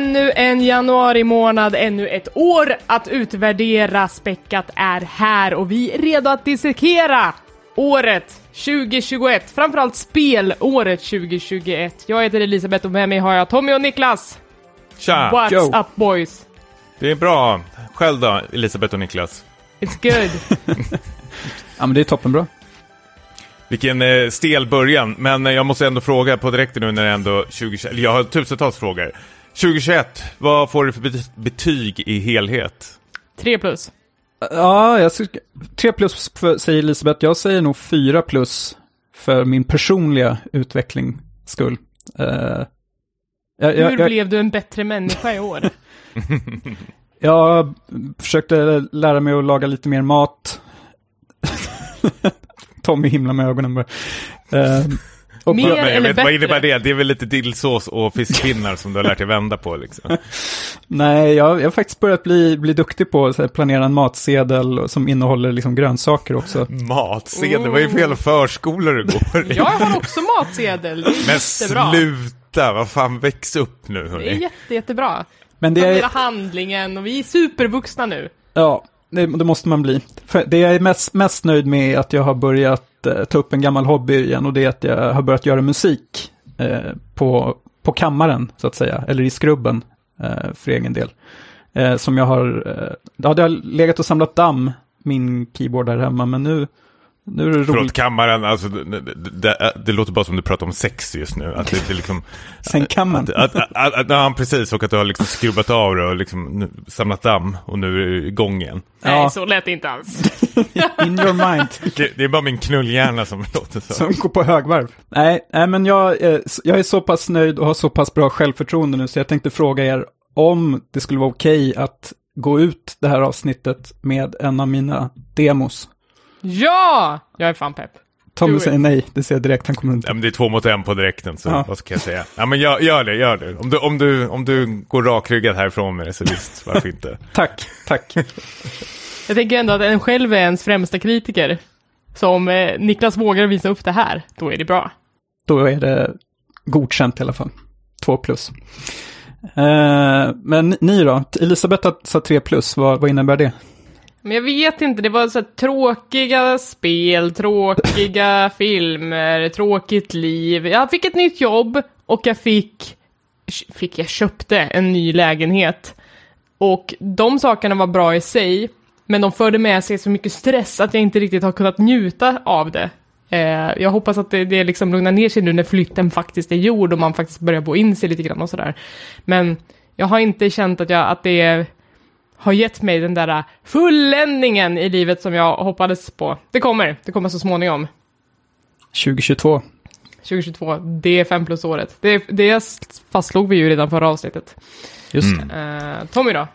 Ännu en januari månad, ännu ett år att utvärdera. Späckat är här och vi är redo att dissekera året 2021, framförallt spelåret 2021. Jag heter Elisabeth och med mig har jag Tommy och Niklas. Tja! What's Joe. up boys? Det är bra. Själv då, Elisabeth och Niklas? It's good. Ja, men det är toppenbra. Vilken eh, stel början, men eh, jag måste ändå fråga på direkten nu när det är ändå 2021, eller jag har tusentals frågor. 2021, vad får du för bet- betyg i helhet? 3 plus. Ja, jag ska, 3 plus för, säger Elisabeth. Jag säger nog 4 plus för min personliga utveckling skull. Eh, jag, Hur jag, blev du en bättre människa i år? jag försökte lära mig att laga lite mer mat. Tommy himlar med ögonen bara. Eh, och Mer jag eller vet, vad bättre? innebär det? Det är väl lite dillsås och fiskpinnar som du har lärt dig vända på liksom. Nej, jag, jag har faktiskt börjat bli, bli duktig på att planera en matsedel som innehåller liksom grönsaker också. Matsedel, vad är det för jävla förskolor du går i? Jag har också matsedel. Det är Men jättebra. sluta, vad fan, väx upp nu Det är hörni. jätte, jättebra. Men det Planera är, handlingen och vi är supervuxna nu. ja, det, det måste man bli. För det jag är mest, mest nöjd med är att jag har börjat eh, ta upp en gammal hobby igen och det är att jag har börjat göra musik eh, på, på kammaren, så att säga, eller i skrubben eh, för egen del. Eh, som jag har, eh, ja, det har legat och samlat damm, min keyboard där hemma, men nu, nu är det Förlåt, roligt. kammaren, alltså det, det, det, låter bara som du pratar om sex just nu. Att det, det liksom... Sängkammaren. Att, att, att, att, ja, precis, och att du har liksom skrubbat av det och liksom nu, samlat damm och nu är du igång igen. Ja. Nej, så lät det inte alls. In your mind. Det, det är bara min knullhjärna som låter så. Som går på högvarv. Nej, nej men jag, eh, s- jag är så pass nöjd och har så pass bra självförtroende nu så jag tänkte fråga er om det skulle vara okej att gå ut det här avsnittet med en av mina demos. Ja! Jag är fan pepp. Tommy säger nej, det ser jag direkt, han kommer inte. Ja, men det är två mot en på direkten, så Ja. vad ska jag säga? Ja, men gör, gör det, gör det. Om du, om, du, om du går rakryggad härifrån med det, så visst, varför inte? Tack, tack. Jag tänker ändå att en själv är ens främsta kritiker. Så om eh, Niklas vågar visa upp det här, då är det bra. Då är det godkänt i alla fall. Två plus. Eh, men ni då? Elisabeth satt tre plus, vad, vad innebär det? Men jag vet inte, det var så här tråkiga spel, tråkiga filmer, tråkigt liv. Jag fick ett nytt jobb och jag fick, fick jag köpte en ny lägenhet. Och de sakerna var bra i sig, men de förde med sig så mycket stress att jag inte riktigt har kunnat njuta av det. Eh, jag hoppas att det, det liksom lugnar ner sig nu när flytten faktiskt är gjord och man faktiskt börjar bo in sig lite grann och sådär. Men jag har inte känt att, jag, att det har gett mig den där fulländningen i livet som jag hoppades på. Det kommer, det kommer så småningom. 2022. 2022, det är fem plus året. Det, det fastslog vi ju redan förra avsnittet. Just Mm. det. Eh, Tommy då?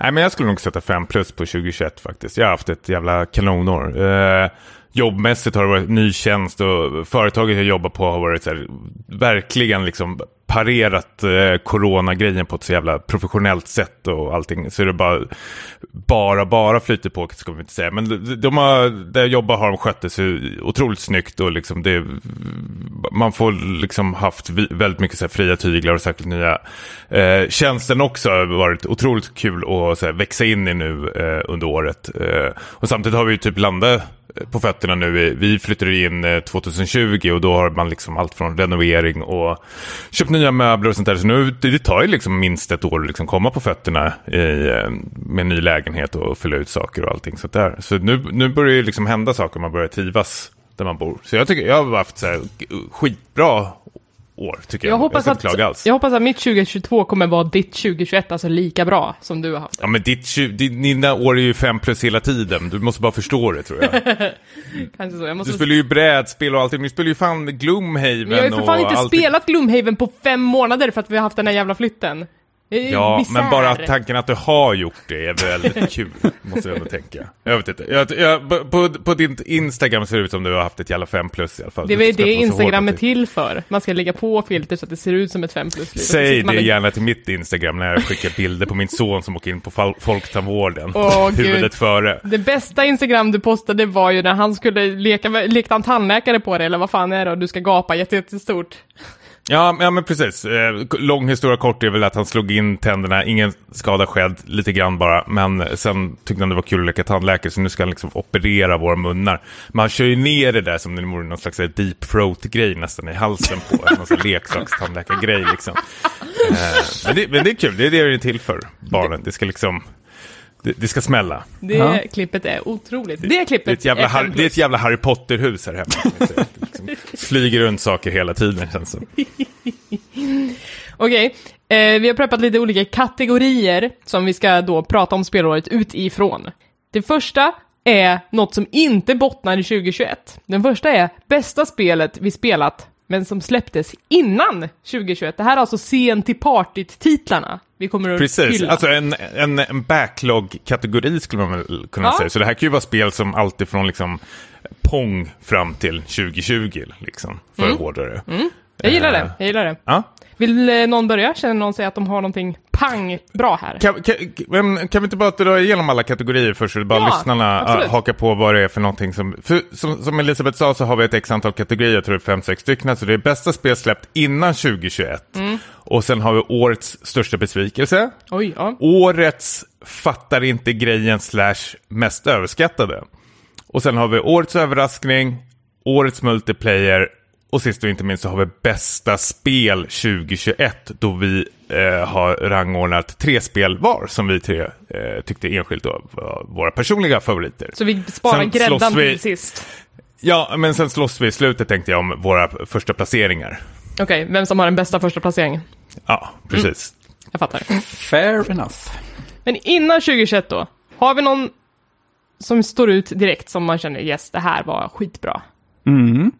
Nej, men jag skulle nog sätta 5 plus på 2021 faktiskt. Jag har haft ett jävla kanonår. Eh, jobbmässigt har det varit ny tjänst och företaget jag jobbar på har varit så här, verkligen liksom parerat eh, coronagrejen på ett så jävla professionellt sätt och allting. Så är det bara, bara, bara flyter på, ska vi inte säga. Men de, de har, där jag jobbar har de skött det så otroligt snyggt och liksom det, man får liksom haft väldigt mycket så här fria tyglar och särskilt nya eh, tjänsten också har varit otroligt kul att så här, växa in i nu eh, under året. Eh, och samtidigt har vi ju typ landat på fötterna nu. Vi- flyttade in eh, 2020 och då har man liksom allt från renovering och köpt nya möbler och sånt där. Så nu, det det tar ju liksom minst ett år att liksom komma på fötterna i, eh, med en ny lägenhet och fylla ut saker och allting sånt där. Så nu, nu börjar det liksom hända saker, man börjar trivas där man bor. Så jag tycker jag har haft så här skitbra år, tycker jag. Jag hoppas, inte att, alls. jag hoppas att mitt 2022 kommer vara ditt 2021, alltså lika bra som du har haft. Ja men ditt, dina år är ju fem plus hela tiden. Du måste bara förstå det tror jag. Kanske så. Jag Du måste... spelar ju brädspel och allting. Du spelar ju fan Gloomhaven Men jag har ju för fan och inte allting. spelat Gloomhaven på fem månader för att vi har haft den här jävla flytten. Ja, misär. men bara tanken att du har gjort det är väldigt kul. Måste jag ändå tänka. Jag vet inte. Jag, jag, på, på din Instagram ser det ut som du har haft ett jävla fem plus i alla fall. Det är väl det Instagram är till för. Man ska lägga på filter så att det ser ut som ett 5 plus liv. Säg man det lägger- gärna till mitt Instagram när jag skickar bilder på min son som åker in på fol- Folktandvården. Åh, gud. Huvudet före. Det bästa Instagram du postade var ju när han skulle leka, lekte han tandläkare på det eller vad fan är det och du ska gapa jätte- jättestort. Ja, men- ja, men precis. Eh, lång historia kort är väl att han slog in tänderna, ingen skada skedd, lite grann bara. Men sen tyckte han det var kul att leka tandläkare, så nu ska han liksom operera våra munnar. Man kör ju ner det där som det vore någon slags deep throat-grej nästan i halsen på en. Någon leksakstandläkargrej liksom. Eh, men, det, men det är kul, det är det det är till för, barnen. Det ska liksom, det, det ska smälla. Det Ja. klippet är otroligt. Det Det är klippet ett jävla, är fem Har- det är ett jävla Harry Potter-hus här hemma. Det liksom flyger runt saker hela tiden känns det som. Okej, eh, vi har preppat lite olika kategorier som vi ska då prata om spelåret utifrån. Det första är något som inte bottnar i 2021. Den första är bästa spelet vi spelat, men som släpptes innan 2021. Det här är alltså sent till partyt-titlarna vi kommer att Precis, hylla. alltså en, en, en backlog-kategori skulle man väl kunna Ja. säga. Så det här kan ju vara spel som alltid från liksom Pong fram till 2020, liksom, för Mm. hårdare. Jag gillar Eh, det, jag gillar det. Ja. Vill eh, någon börja? Känner någon sig att de har någonting pang bra här? Kan, kan, kan vi inte bara dra igenom alla kategorier först, så bara Ja, lyssnarna absolut. äh, hakar på vad det är för någonting som... För, som, som Elisabeth sa så har vi ett x antal kategorier, jag tror det är fem, sex stycken. Så det är bästa spel släppt innan 2021. Mm. Och sen har vi årets största besvikelse. Oj, ja. Årets fattar inte grejen slash mest överskattade. Och sen har vi årets överraskning, årets multiplayer och sist och inte minst så har vi bästa spel 2021 då vi eh, har rangordnat tre spel var som vi tre eh, tyckte enskilt då var våra personliga favoriter. Så vi sparar Sen gräddan vi- till sist. Ja, men sen slåss vi i slutet tänkte jag om våra första placeringar. Okej, vem som har den bästa första placeringen. Ja, precis. Jag fattar. Fair enough. Men innan 2021 då, har vi någon som står ut direkt som man känner yes, det här var skitbra? Mm.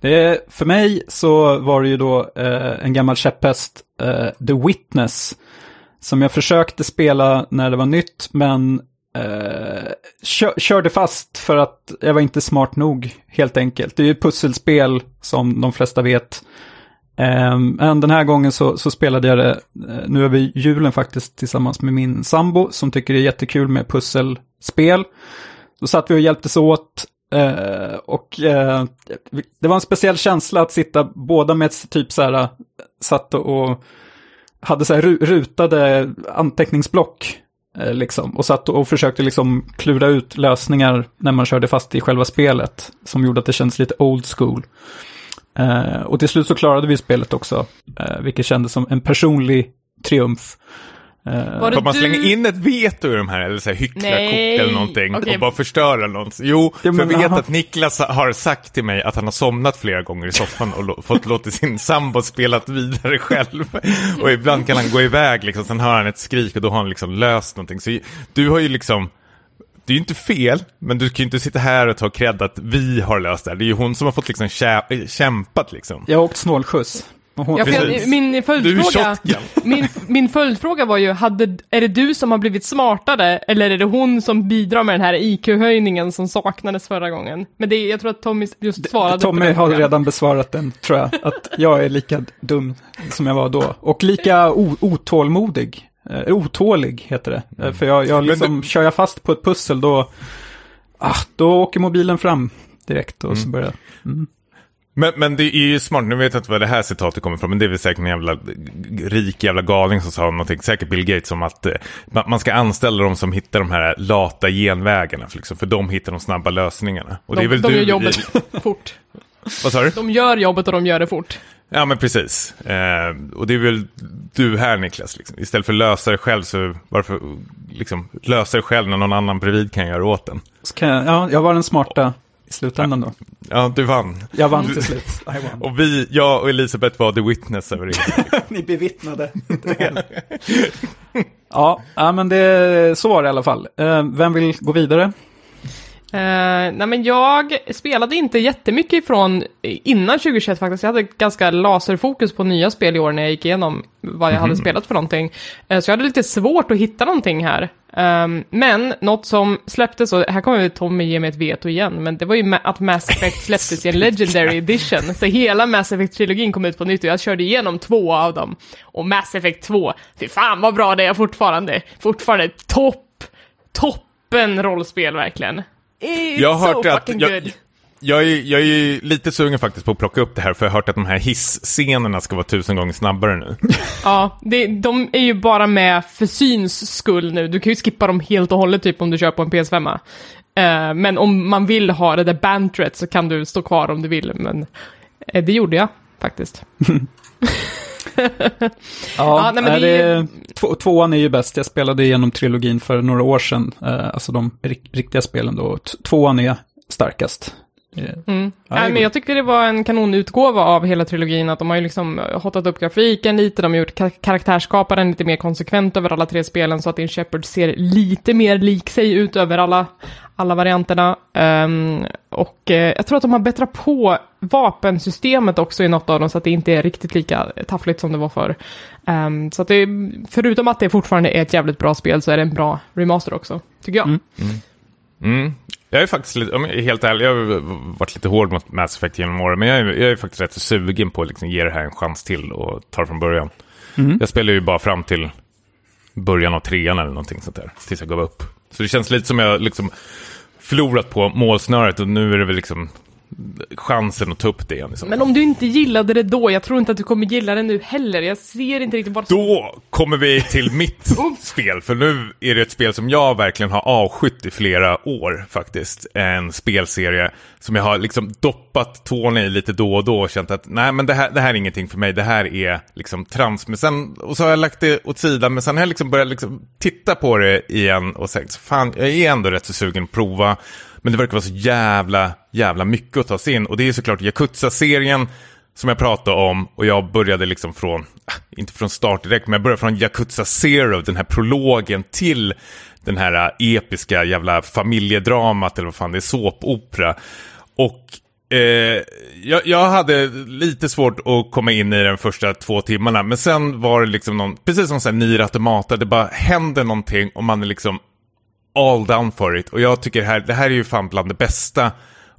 Det, för mig så var det ju då eh, en gammal käpphäst, eh, The Witness, som jag försökte spela när det var nytt, men eh, kö körde fast för att jag var inte smart nog, helt enkelt. Det är ju ett pusselspel, som de flesta vet. Eh, men den här gången så, så spelade jag det, eh, nu över julen faktiskt, tillsammans med min sambo, som tycker det är jättekul med pusselspel. Då satt vi och hjälptes åt. Eh, och uh, det var en speciell känsla att sitta båda med typ så här, eh, satt och hade så här rutade anteckningsblock. Liksom, och satt och försökte liksom klura ut lösningar när man körde fast i själva spelet. Som gjorde att det kändes lite old school. Eh, och till slut så klarade vi spelet också. Eh, vilket kändes som en personlig triumf. Eh, Var Får man du- slänga in ett veto i de här, eller så här hyckla Nej. kort eller någonting, Okej. och bara förstöra något? Jo, Ja, för jag vet aha. att Niklas har sagt till mig att han har somnat flera gånger i soffan och fått låta sin sambo spela vidare själv. Och ibland kan han gå iväg, liksom, sen hör han ett skrik och då har han liksom löst någonting. Så du har ju liksom, det är ju inte fel, men du kan ju inte sitta här och ta cred att vi har löst det här. Det är ju hon som har fått liksom kä- kämpat liksom. Jag har åkt snålskjuts. Ja, jag, min följdfråga, min, min följdfråga var ju, hade, är det du som har blivit smartare eller är det hon som bidrar med den här IQ-höjningen som saknades förra gången? Men det, jag tror att Tommy just svarade på Tommy den har frågan. redan besvarat den, tror jag. Att jag är lika dum som jag var då. Och lika o- otålmodig. Eh, otålig heter det. Eh, För jag, jag liksom, kör jag fast på ett pussel då, ah, då åker mobilen fram direkt och så börjar Men, men det är ju smart, nu vet jag inte vad det här citatet kommer ifrån, men det är väl säkert en jävla rik jävla galning som sa någonting, säkert Bill Gates, om att eh, man ska anställa de som hittar de här lata genvägarna, för, liksom, för de hittar de snabba lösningarna. Och det De, är väl de du gör i- jobbet fort. Vad sa du? De gör jobbet och de gör det fort. Ja, men precis. Eh, och det är väl du här Niklas, liksom. istället för att lösa det själv, så varför liksom, lösa det själv när någon annan bredvid kan göra åt den? Jag, ja, jag var den smarta i slutändan då. Ja, du vann. Jag vann till slut. I won. Och vi, jag och Elisabeth var the witness över det. Ni bevittnade. ja, ja, men det, så var det i alla fall. Eh, vem vill gå vidare? Uh, nej men jag spelade inte jättemycket ifrån innan 2021 faktiskt. Jag hade ganska laserfokus på nya spel i år när jag gick igenom vad jag hade spelat för någonting. Eh, så jag hade lite svårt att hitta någonting här. Ehm, men något som släpptes, och här kommer Tommy ge mig ett veto igen, men det var ju ma- att Mass Effect släpptes i en Legendary Edition. Så hela Mass Effect-trilogin kom ut på nytt och jag körde igenom två av dem. Och Mass Effect 2, fy fan vad bra det är fortfarande. Fortfarande topp, toppen rollspel verkligen. It's Jag har so hört att- fucking jag- good. jag, är, jag är lite sugen faktiskt på att plocka upp det här, för jag har hört att de här hissscenerna ska vara tusen gånger snabbare nu. Ja, det, de är ju bara med för syns skull nu. Du kan ju skippa dem helt och hållet typ om du kör på en PS5. Uh, men om man vill ha det där bantret så kan du stå kvar om du vill. Men uh, det gjorde jag faktiskt. ja, ja nej, men det... Är, två, tvåan är ju bäst. Jag spelade igenom trilogin för några år sedan. Uh, alltså de riktiga spelen då. Tvåan är starkast. Mm. Ja, men jag tycker det var en kanonutgåva av hela trilogin, att de har ju liksom hotat upp grafiken lite, de har gjort kar karaktärsskaparen lite mer konsekvent över alla tre spelen, så att din Shepard ser lite mer lik sig ut över alla, alla varianterna. Um, och uh, jag tror att de har bättrat på vapensystemet också i något av dem, så att det inte är riktigt lika taffligt som det var förr. Um, så att det, förutom att det fortfarande är ett jävligt bra spel, så är det en bra remaster också, tycker jag. Mm. Mm. Jag är faktiskt lite, om jag är helt ärlig, jag har varit lite hård mot Mass Effect genom åren, men jag är, jag är faktiskt rätt så sugen på att liksom ge det här en chans till och ta det från början. Mm. Jag spelar ju bara fram till början av trean eller någonting sånt där, tills jag gav upp. Så det känns lite som jag liksom förlorat på målsnöret och nu är det väl liksom chansen att ta upp det igen. Men om du inte gillade det då, jag tror inte att du kommer gilla det nu heller. Jag ser inte riktigt vad... Då kommer vi till mitt spel, för nu är det ett spel som jag verkligen har avskytt i flera år faktiskt. En spelserie som jag har liksom doppat tårna i lite då och då och känt att nej men det här, det här är ingenting för mig, det här är liksom trams. Men sen, och så har jag lagt det åt sidan, men sen har jag liksom börjat liksom titta på det igen och sagt fan, jag är ändå rätt så sugen att prova. Men det verkar vara så jävla, jävla mycket att ta sig in. Och det är såklart Yakuza-serien som jag pratade om. Och jag började liksom från, äh, inte från start direkt, men jag började från Yakuza Zero, den här prologen till den här äh, episka jävla familjedramat, eller vad fan det är, såpopera. Och Eh, jag, jag, hade lite svårt att komma in i den första två timmarna, men sen var det liksom någon, precis som såhär Nier Automata, det bara händer någonting och man är liksom all down for it. Och jag tycker det här, det här är ju fan bland det bästa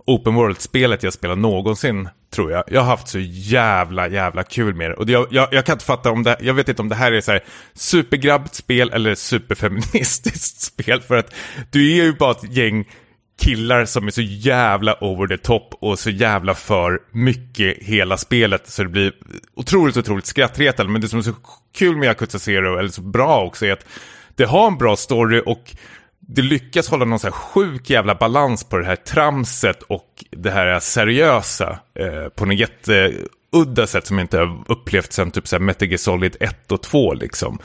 open world-spelet jag spelat någonsin, tror jag. Jag har haft så jävla, jävla kul med det. Och jag, jag, jag kan inte fatta om det, jag vet inte om det här är så här supergrabbigt spel eller superfeministiskt spel. För att du är ju bara ett gäng killar som är så jävla over the top och så jävla för mycket hela spelet så det blir otroligt, otroligt skrattretande. Men det som är så kul med Yakuza Zero, eller så bra också, är att det har en bra story och det lyckas hålla någon så här sjuk jävla balans på det här tramset och det här seriösa eh, på något jätteudda sätt som jag inte har upplevt sen typ så här Metal Gear Solid 1 och 2 liksom.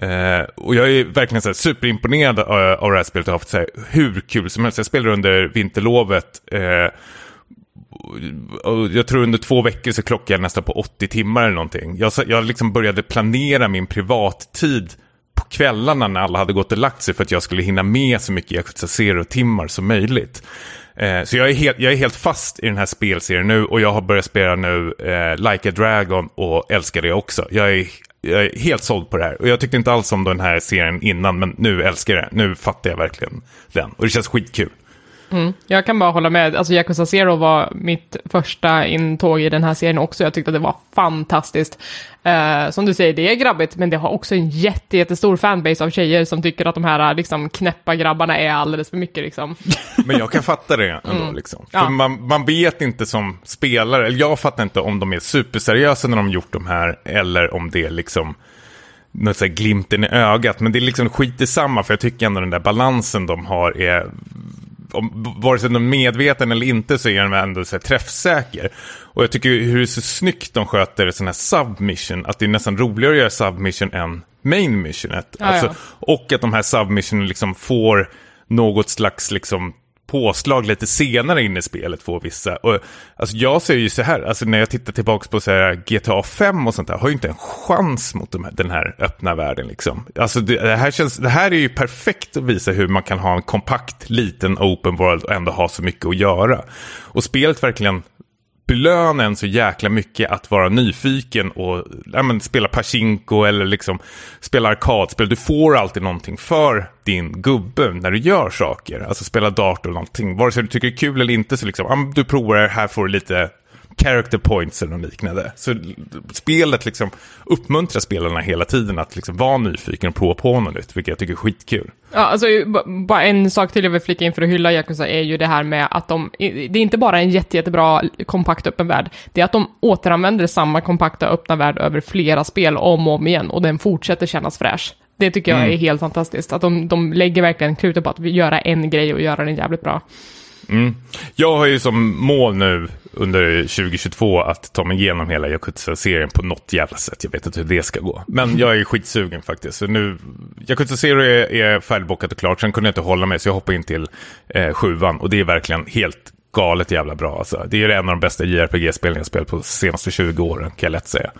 Eh, och jag är verkligen så här superimponerad av, av det här spelet. Jag har haft så här hur kul som helst. Jag spelade under vinterlovet. Eh, jag tror under två veckor så klockade jag nästan på 80 timmar eller någonting. Jag, jag liksom började planera min privattid kvällarna när alla hade gått och lagt sig för att jag skulle hinna med så mycket Yakuza Zero-timmar som möjligt. Eh, så jag är, helt, jag är helt fast i den här spelserien nu och jag har börjat spela nu eh, Like a Dragon och älskar det också. Jag är, jag är helt såld på det här och jag tyckte inte alls om den här serien innan men nu älskar jag det. Nu fattar jag verkligen den och det känns skitkul. Mm. Jag kan bara hålla med. Alltså Yakuza Zero var mitt första intåg i den här serien också. Jag tyckte att det var fantastiskt. Uh, som du säger, det är grabbigt, men det har också en jätte, jättestor fanbase av tjejer som tycker att de här liksom, knäppa grabbarna är alldeles för mycket. Liksom. Men jag kan fatta det ändå. Mm. Liksom. Ja. För man, man vet inte som spelare, eller jag fattar inte om de är superseriösa när de gjort de här, eller om det är liksom något glimten i ögat. Men det är liksom skit i samma, för jag tycker ändå den där balansen de har är om, vare sig de är medveten eller inte så är de ändå så här träffsäker. Och jag tycker hur så snyggt de sköter sån här submission, att det är nästan roligare att göra submission än main missionet. Alltså. Och att de här submissionen liksom får något slags liksom påslag lite senare in i spelet får vissa. Och, alltså jag ser ju så här, alltså när jag tittar tillbaka på så här, GTA 5 och sånt där, har ju inte en chans mot de här, den här öppna världen liksom. Alltså det, det, här känns, det här är ju perfekt att visa hur man kan ha en kompakt liten open world och ändå ha så mycket att göra. Och spelet verkligen belöna en så jäkla mycket att vara nyfiken och ja, men, spela Pachinko eller liksom spela arkadspel. Du får alltid någonting för din gubbe när du gör saker. Alltså spela dart eller någonting. Vare sig du tycker det är kul eller inte så liksom, ah, ja, du provar det, här får du lite character points eller liknande. Så spelet liksom uppmuntrar spelarna hela tiden att liksom vara nyfiken och prova på något nytt, vilket jag tycker är skitkul. Ja, alltså bara en sak till jag vill flika in för att hylla Yakuza är ju det här med att de, det är inte bara en jätte, jättebra kompakt öppen värld, det är att de återanvänder samma kompakta öppna värld över flera spel om och om igen och den fortsätter kännas fräsch. Det tycker jag Mm. är helt fantastiskt, att de, de lägger verkligen krutet på att göra en grej och göra den jävligt bra. Jag har ju som mål nu under 2022 att ta mig igenom hela Yakuza-serien på något jävla sätt. Jag vet inte hur det ska gå. Men jag är skitsugen faktiskt. Så nu, Yakuza-serien är, är färdigbockat och klart. Sen kunde jag inte hålla mig så jag hoppade in till eh, sjuan. Och det är verkligen helt galet jävla bra. Alltså. Det är en av de bästa JRPG-spelen jag spelat på de senaste 20 åren, kan jag lätt säga.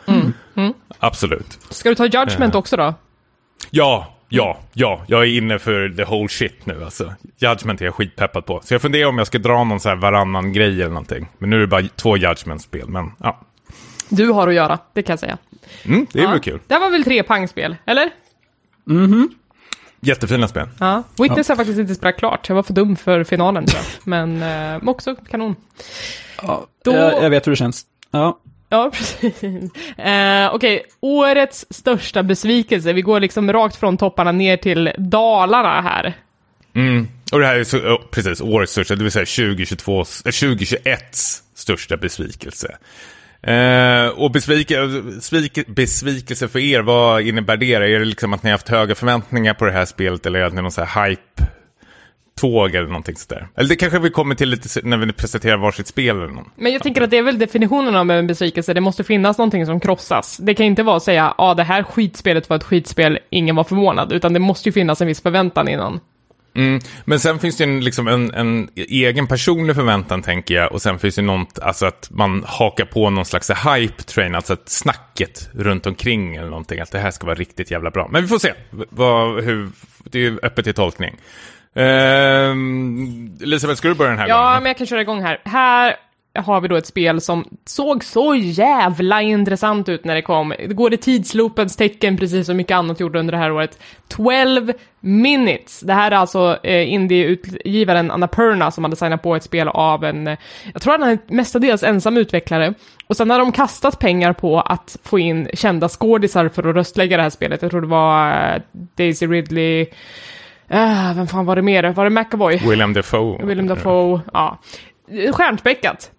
Absolut. Ska du ta Judgment också då? Ja, ja, ja. Jag är inne för the whole shit nu alltså. Judgment är jag skitpeppad på. Så jag funderar om jag ska dra någon så här varannan grej eller någonting. Men nu är det bara två Judgment-spel, men ja. Du har att göra, det kan jag säga. Mm, det är ja. väl kul. Det här var väl tre pangspel, eller? Jättefina spel. Ja. Witness har faktiskt inte spelat klart, jag var för dum för finalen tror jag. Men eh, också kanon. Ja, Då- jag, jag vet hur det känns. Ja. Ja, precis. Eh, Okej, årets största besvikelse. Vi går liksom rakt från topparna ner till Dalarna här. Mm. Och det här är så, oh, precis årets största, det vill säga 2022, 2021s eh, största besvikelse. Eh, och besvike, besvike, besvikelse för er, vad innebär det? Är det liksom att ni har haft höga förväntningar på det här spelet eller är det att ni är någon så här hype-tåg eller någonting sådär? Eller det kanske vi kommer till lite när vi presenterar varsitt spel eller något. Men jag tänker att det är väl definitionen av en besvikelse. Det måste finnas någonting som krossas. Det kan inte vara att säga, ja ah, det här skitspelet var ett skitspel, ingen var förvånad. Utan det måste ju finnas en viss förväntan innan. Mm. Men sen finns det ju en, liksom en, en egen personlig förväntan tänker jag. Och sen finns det något, alltså att man hakar på någon slags hype-train, alltså att snacket runt omkring eller någonting. Att det här ska vara riktigt jävla bra. Men vi får se. Vad, hur, det är ju öppet till tolkning. Ehm, Elisabeth, ska du börja den här Ja, gången? men jag kan köra igång här. Här har vi då ett spel som såg så jävla intressant ut när det kom. Det går i tidsloopens tecken, precis som mycket annat gjorde under det här året. 12 minutes. Det här är alltså eh, indie-utgivaren Annapurna som hade signat på ett spel av en, eh, jag tror han är mestadels ensam utvecklare. Och sen har de kastat pengar på att få in kända skådisar för att röstlägga det här spelet. Jag tror det var eh, Daisy Ridley, Ah, vem fan var det mer? Var det McAvoy? William Defoe. Willem Dafoe, ja. Stjärnspäckat.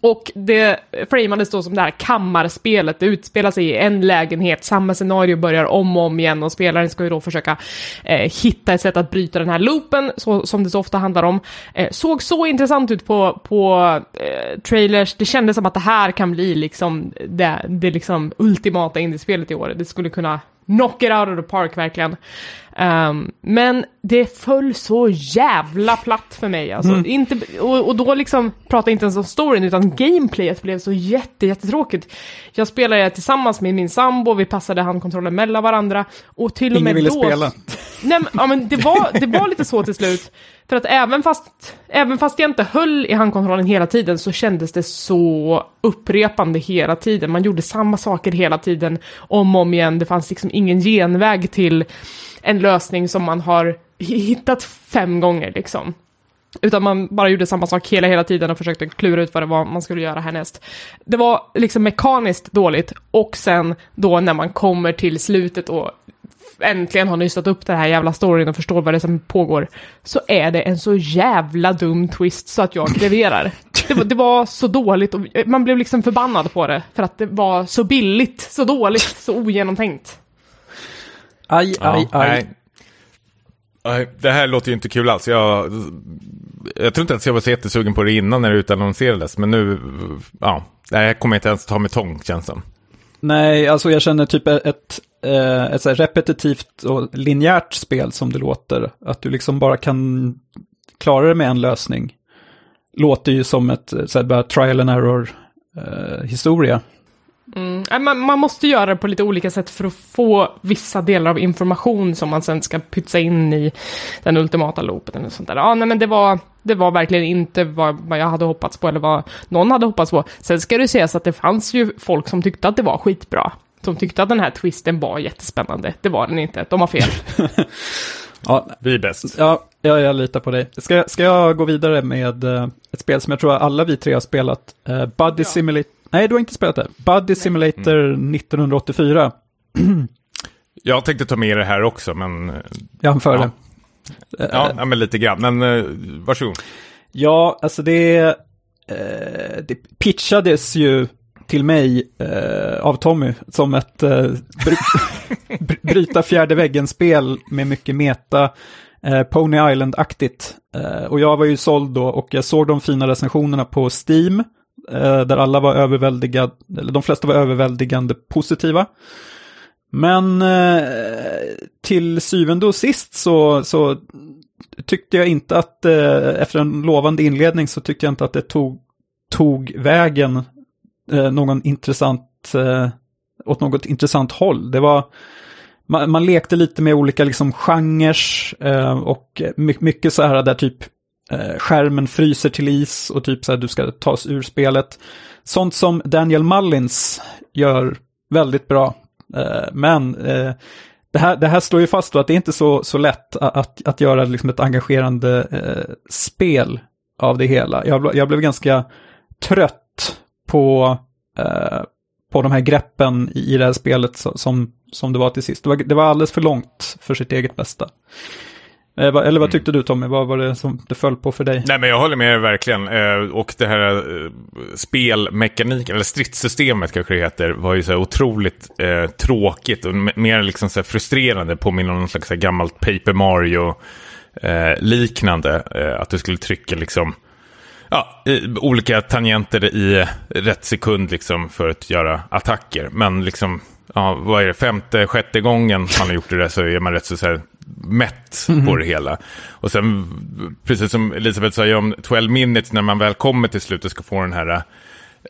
Och det framades då som det här kammarspelet, det utspelar sig i en lägenhet, samma scenario börjar om och om igen och spelaren ska ju då försöka eh, hitta ett sätt att bryta den här loopen, så, som det så ofta handlar om. Eh, såg så intressant ut på, på eh, trailers, det kändes som att det här kan bli liksom det, det liksom ultimata indiespelet i år. Det skulle kunna knock it out of the park verkligen. Ehm, men det föll så jävla platt för mig alltså. Inte, och, och då liksom pratar jag inte ens om storyn utan gameplayet blev så jätte, jättetråkigt. Jag spelade tillsammans med min sambo, vi passade handkontrollen mellan varandra och till och Ingen med ville då... spela. Nej, men, ja, men det, var, det var lite så till slut. För att även fast, även fast jag inte höll i handkontrollen hela tiden så kändes det så upprepande hela tiden. Man gjorde samma saker hela tiden, om och om igen. Det fanns liksom ingen genväg till en lösning som man har hittat fem gånger liksom. Utan man bara gjorde samma sak hela, hela tiden och försökte klura ut vad det var man skulle göra härnäst. Det var liksom mekaniskt dåligt och sen då när man kommer till slutet och äntligen har nystat upp den här jävla storyn och förstår vad det är som pågår, så är det en så jävla dum twist så att jag kreverar. Det var, det var så dåligt och man blev liksom förbannad på det för att det var så billigt, så dåligt, så ogenomtänkt. Aj, aj, aj. nej. Det här låter ju inte kul alls. Jag, jag tror inte ens jag var så jättesugen på det innan när det utannonserades. Men nu, ja, det här kommer jag inte ens ta med tång känns som. Nej, alltså jag känner typ ett, eh, ett så här repetitivt och linjärt spel som det låter. Att du liksom bara kan klara det med en lösning. Låter ju som ett så här, bara trial and error eh, historia. Mm. Nej, Man, man måste göra det på lite olika sätt för att få vissa delar av information som man sen ska pytsa in i den ultimata loopen eller sånt där. Ja, nej, men det var, det var verkligen inte vad, vad jag hade hoppats på eller vad någon hade hoppats på. Sen ska det sägas att det fanns ju folk som tyckte att det var skitbra. Som tyckte att den här twisten var jättespännande. Det var den inte, de har fel. Ja, Vi är bäst. ja Ja, jag litar på dig. Ska, ska jag gå vidare med uh, ett spel som jag tror alla vi tre har spelat? Uh, Buddy ja. Simulator. Nej, du har inte spelat det. Buddy. Simulator mm. 1984. jag tänkte ta med det här också, men... Jag hann före. Ja. Ja, ja, men lite grann. Men uh, varsågod. Ja, alltså det, eh, det pitchades ju till mig eh, av Tommy som ett eh, bry bryta fjärde väggen-spel med mycket meta. Eh, Pony Island-aktigt. Eh, och jag var ju såld då och jag såg de fina recensionerna på Steam. Eh, där alla var överväldigade, eller de flesta var överväldigande positiva. Men eh, till syvende och sist så, så tyckte jag inte att, eh, efter en lovande inledning så tyckte jag inte att det tog, tog vägen eh, någon intressant, eh, åt något intressant håll. Det var, man, man lekte lite med olika liksom genrer eh, och mycket så här där typ eh, skärmen fryser till is och typ så här du ska tas ur spelet. Sånt som Daniel Mullins gör väldigt bra. Eh, men eh, det här, det här står ju fast då att det är inte så, så lätt att, att göra liksom ett engagerande eh, spel av det hela. Jag, jag blev ganska trött på, eh, på de här greppen i det här spelet som, som det var till sist. Det var, det var alldeles för långt för sitt eget bästa. Eh, eller vad mm. tyckte du Tommy? Vad var det som det föll på för dig? Nej men jag håller med verkligen. Eh, och det här eh, spelmekaniken, eller stridssystemet kanske det heter, var ju så här otroligt eh, tråkigt och mer liksom så här frustrerande. Påminner om någon slags gammalt Paper Mario liknande. att du skulle trycka liksom ja, olika tangenter i rätt sekund liksom för att göra attacker. Men liksom, ja, vad är det, femte, sjätte gången man har gjort det där så är man rätt så, så här mätt mm -hmm. på det hela. Och sen, precis som Elisabeth sa om 12 minutes, när man väl kommer till slutet ska få den här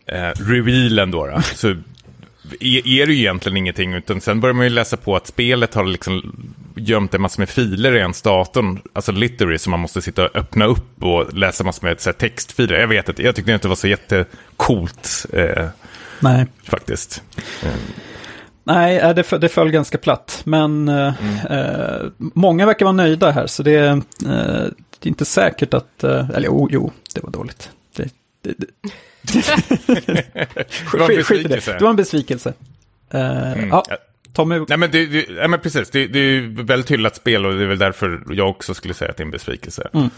eh, revealen då, då så är, är det ju egentligen ingenting, utan sen börjar man ju läsa på att spelet har liksom gömt en massa med filer i ens datorn, alltså literary, som man måste sitta och öppna upp och läsa massor med så här, textfiler. Jag vet inte, jag tyckte inte det var så jättecoolt. Eh, Nej. Faktiskt. Mm. Nej, äh, det, det föll ganska platt. Men mm. eh, många verkar vara nöjda här, så det, eh, det är inte säkert att... Eh, eller jo, jo, det var dåligt. Det, det, det. det var en besvikelse. Det var en besvikelse. Uh, mm. ja, Tommy... Nej, men, det, det, nej, men precis, det, det är väldigt hyllat spel och det är väl därför jag också skulle säga att det är en besvikelse. Mm.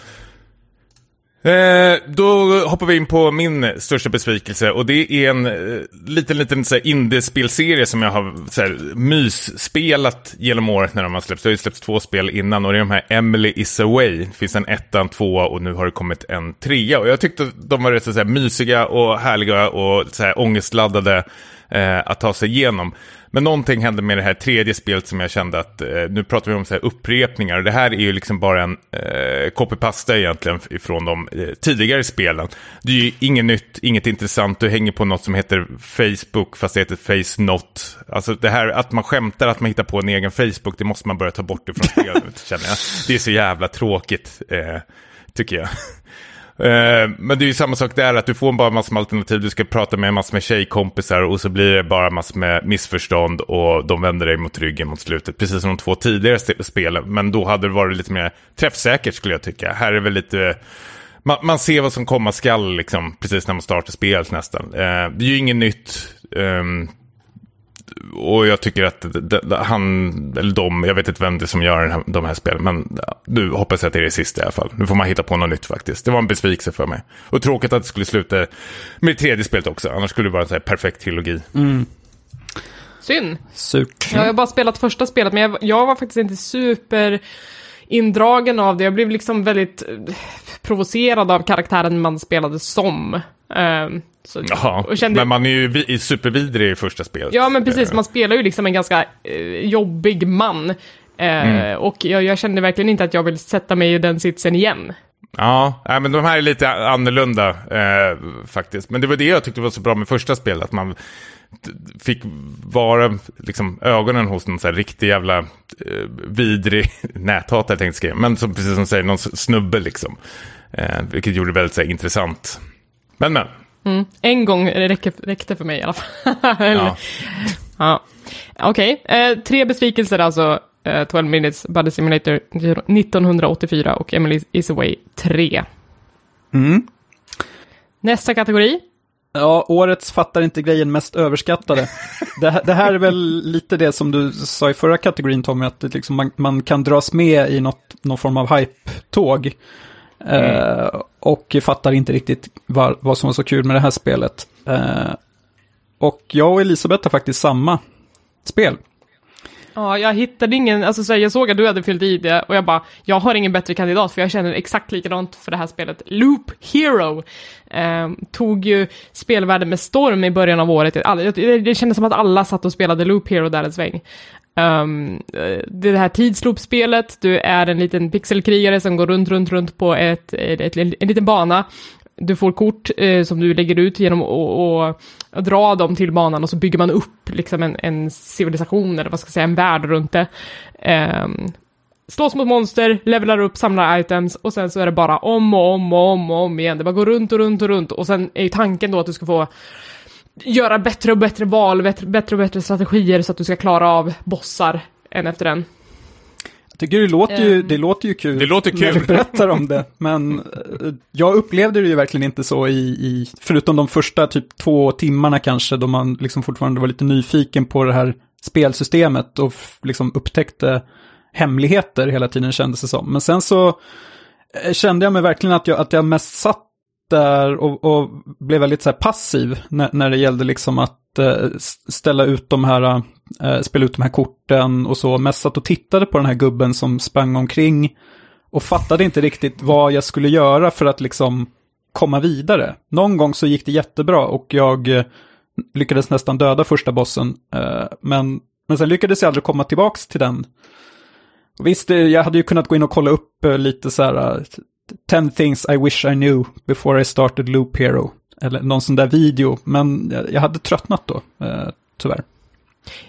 Eh, då hoppar vi in på min största besvikelse och det är en eh, liten, liten så här, indiespelserie som jag har så här, mysspelat genom året när de har släppts. Det har ju släppts två spel innan och det är de här Emily is away. Det finns en etta, en tvåa och nu har det kommit en trea. Och jag tyckte de var rätt så, här, mysiga och härliga och så här, ångestladdade eh, att ta sig igenom. Men någonting hände med det här tredje spelet som jag kände att, eh, nu pratar vi om så här upprepningar, och det här är ju liksom bara en eh, copy-pasta egentligen ifrån de eh, tidigare spelen. Det är ju inget nytt, inget intressant, du hänger på något som heter Facebook fast det heter FaceNot. Alltså det här att man skämtar att man hittar på en egen Facebook, det måste man börja ta bort ifrån spelet, känner jag. Det är så jävla tråkigt, eh, tycker jag. Eh, men det är ju samma sak där, att du får bara massor med alternativ, du ska prata med massor med tjejkompisar och så blir det bara massor med missförstånd och de vänder dig mot ryggen mot slutet, precis som de två tidigare spelen. Men då hade det varit lite mer träffsäkert skulle jag tycka. Här är väl lite... Man, man ser vad som komma skall, liksom, precis när man startar spelet nästan. Eh, det är ju inget nytt. Eh, och jag tycker att han, eller de, jag vet inte vem det är som gör här, de här spelen, men nu hoppas jag att det är det sista i alla fall. Nu får man hitta på något nytt faktiskt. Det var en besvikelse för mig. Och tråkigt att det skulle sluta med tredje spelet också, annars skulle det vara en perfekt trilogi. Mm. Synd. Surt. Ja, jag har bara spelat första spelet, men jag, jag var faktiskt inte super indragen av det. Jag blev liksom väldigt eh, provocerad av karaktären man spelade som. Um, så, Jaha, kände... men man är ju supervidrig i första spelet. Ja, men precis. Man spelar ju liksom en ganska eh, jobbig man. Eh, mm. Och jag, jag, kände verkligen inte att jag vill sätta mig i den sitsen igen. Ja, men de här är lite annorlunda eh, faktiskt. Men det var det jag tyckte var så bra med första spelet. Att man fick vara liksom, ögonen hos någon så här riktig jävla eh, vidrig näthatare, tänkte jag Men som, precis som säger, någon snubbe liksom. Eh, vilket gjorde det väldigt så här, intressant. Men men, Mm. En gång räckte, räckte för mig i alla fall. ja. ja. Okej, okay. eh, tre besvikelser alltså. eh, 12 Minutes Buddy Simulator 1984 och Emily is Away 3. Mm. Nästa kategori. Ja, årets fattar inte grejen mest överskattade. det, här- det här är väl lite det som du sa i förra kategorin Tommy, att det liksom man, man kan dras med i något, någon form av hype-tåg. Eh, och fattar inte riktigt vad, vad som var så kul med det här spelet. Eh, och jag och Elisabeth har faktiskt samma spel. Ja, jag hittade ingen, alltså så här, jag såg att du hade fyllt i det och jag bara, jag har ingen bättre kandidat för jag känner exakt likadant för det här spelet. Loop Hero eh, tog ju spelvärlden med storm i början av året. Det, det kändes som att alla satt och spelade Loop Hero där en sväng. Um, det här tidsloopspelet, du är en liten pixelkrigare som går runt, runt, runt på ett, ett, ett, en liten bana. Du får kort eh, som du lägger ut genom att dra dem till banan och så bygger man upp liksom en, en civilisation eller vad ska jag säga, en värld runt det. Um, slåss mot monster, levelar upp, samlar items och sen så är det bara om och om och om och om igen. Det bara går runt och runt och runt och sen är ju tanken då att du ska få göra bättre och bättre val, bättre, bättre och bättre strategier så att du ska klara av bossar en efter en. Jag tycker det låter, ju, Ehm. det låter ju kul. Det låter När kul. vi berättar om det. Men eh, jag upplevde det ju verkligen inte så i, i, förutom de första typ två timmarna kanske, då man liksom fortfarande var lite nyfiken på det här spelsystemet och liksom upptäckte hemligheter hela tiden kändes det som. Men sen så eh, kände jag mig verkligen att jag, att jag mest satt där och, och blev väldigt så här passiv när, när det gällde liksom att eh, ställa ut de här, eh, spela ut de här korten och så. Mest satt och tittade på den här gubben som sprang omkring och fattade inte riktigt vad jag skulle göra för att liksom komma vidare. Någon gång så gick det jättebra och jag eh, lyckades nästan döda första bossen. eh, Men, men sen lyckades jag aldrig komma tillbaks till den. Och Visst, eh, jag hade ju kunnat gå in och kolla upp eh, lite så här, eh, 10 things I wish I knew before I started Loop Hero. Eller någon sån där video, men jag, hade tröttnat då, eh, tyvärr.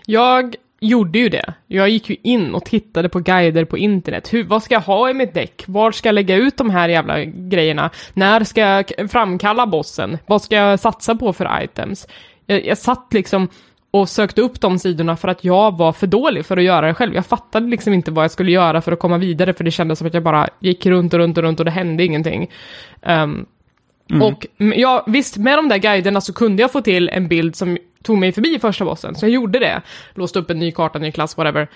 Jag gjorde ju det. Jag gick ju in och tittade på guider på internet. Hur, vad ska jag ha i mitt däck? Var ska jag lägga ut de här jävla grejerna? När ska jag framkalla bossen? Vad ska jag satsa på för items? Jag, jag satt liksom och sökte upp de sidorna för att jag var för dålig för att göra det själv. Jag fattade liksom inte vad jag skulle göra för att komma vidare, för det kändes som att jag bara gick runt och runt och runt och det hände ingenting. Och mm, ja, visst, med de där guiderna så kunde jag få till en bild som tog mig förbi första bossen, så jag gjorde det. Låste upp en ny karta, ny klass, whatever.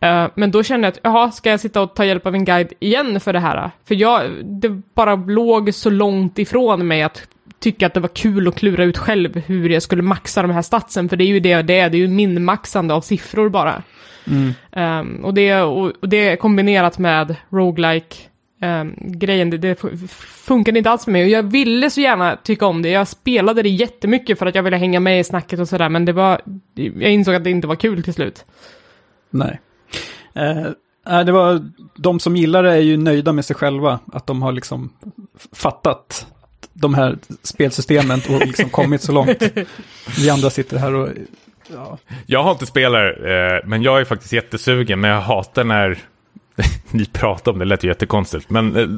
Eh, men då kände jag att, jaha, ska jag sitta och ta hjälp av en guide igen för det här? För jag, det bara låg så långt ifrån mig att tycka att det var kul att klura ut själv hur jag skulle maxa de här statsen, för det är ju det det är, det är ju min maxande av siffror bara. Ehm, och, det, och, och det kombinerat med roguelike ehm, grejen, det, det fu- funkade inte alls för mig. Och jag ville så gärna tycka om det. Jag spelade det jättemycket för att jag ville hänga med i snacket och sådär, men det var, jag insåg att det inte var kul till slut. Nej. Nej, det var, de som gillar det är ju nöjda med sig själva, att de har liksom fattat de här spelsystemen och liksom kommit så långt. Vi andra sitter här och, ja, Jag har inte spelat eh, men jag är faktiskt jättesugen. Men jag hatar när ni pratar om det. Det lät ju jättekonstigt. Men... Eh,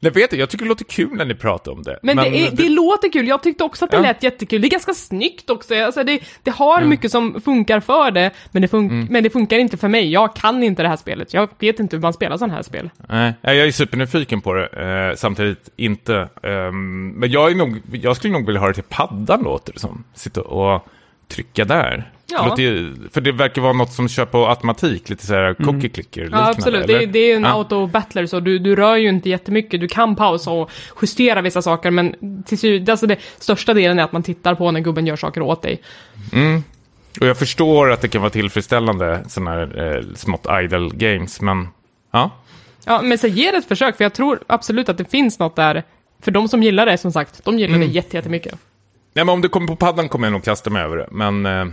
jag vet inte, jag tycker det låter kul när ni pratar om det. Men, det, är, det... låter kul, jag tyckte också att det Ja. lät jättekul. Det är ganska snyggt också, alltså det, det har mycket som funkar för det, men det, fun- men det funkar inte för mig. Jag kan inte det här spelet, jag vet inte hur man spelar sådana här spel. Nej, jag är supernyfiken på det. Eh, samtidigt inte. Ehm, men jag, är nog, jag skulle nog vilja ha det till paddan låter det som. Sitta och trycka där. Ja. Ju, för det verkar vara något som kör på automatik. Lite så här cookie clicker Ja, liknande, absolut. Det, är- det är en Ja. auto-battler, så du, du rör ju inte jättemycket. Du kan pausa och justera vissa saker, men till alltså det största delen är att man tittar på när gubben gör saker åt dig. Mm. Och jag förstår att det kan vara tillfredsställande, sådana här eh, smått idle games, men ja. Ja, men så ge det ett försök, för jag tror absolut att det finns något där. För de som gillar det, som sagt, de gillar Mm. det jätte- jättemycket. Nej, men om det kommer på paddan kommer jag nog kasta mig över det, men eh,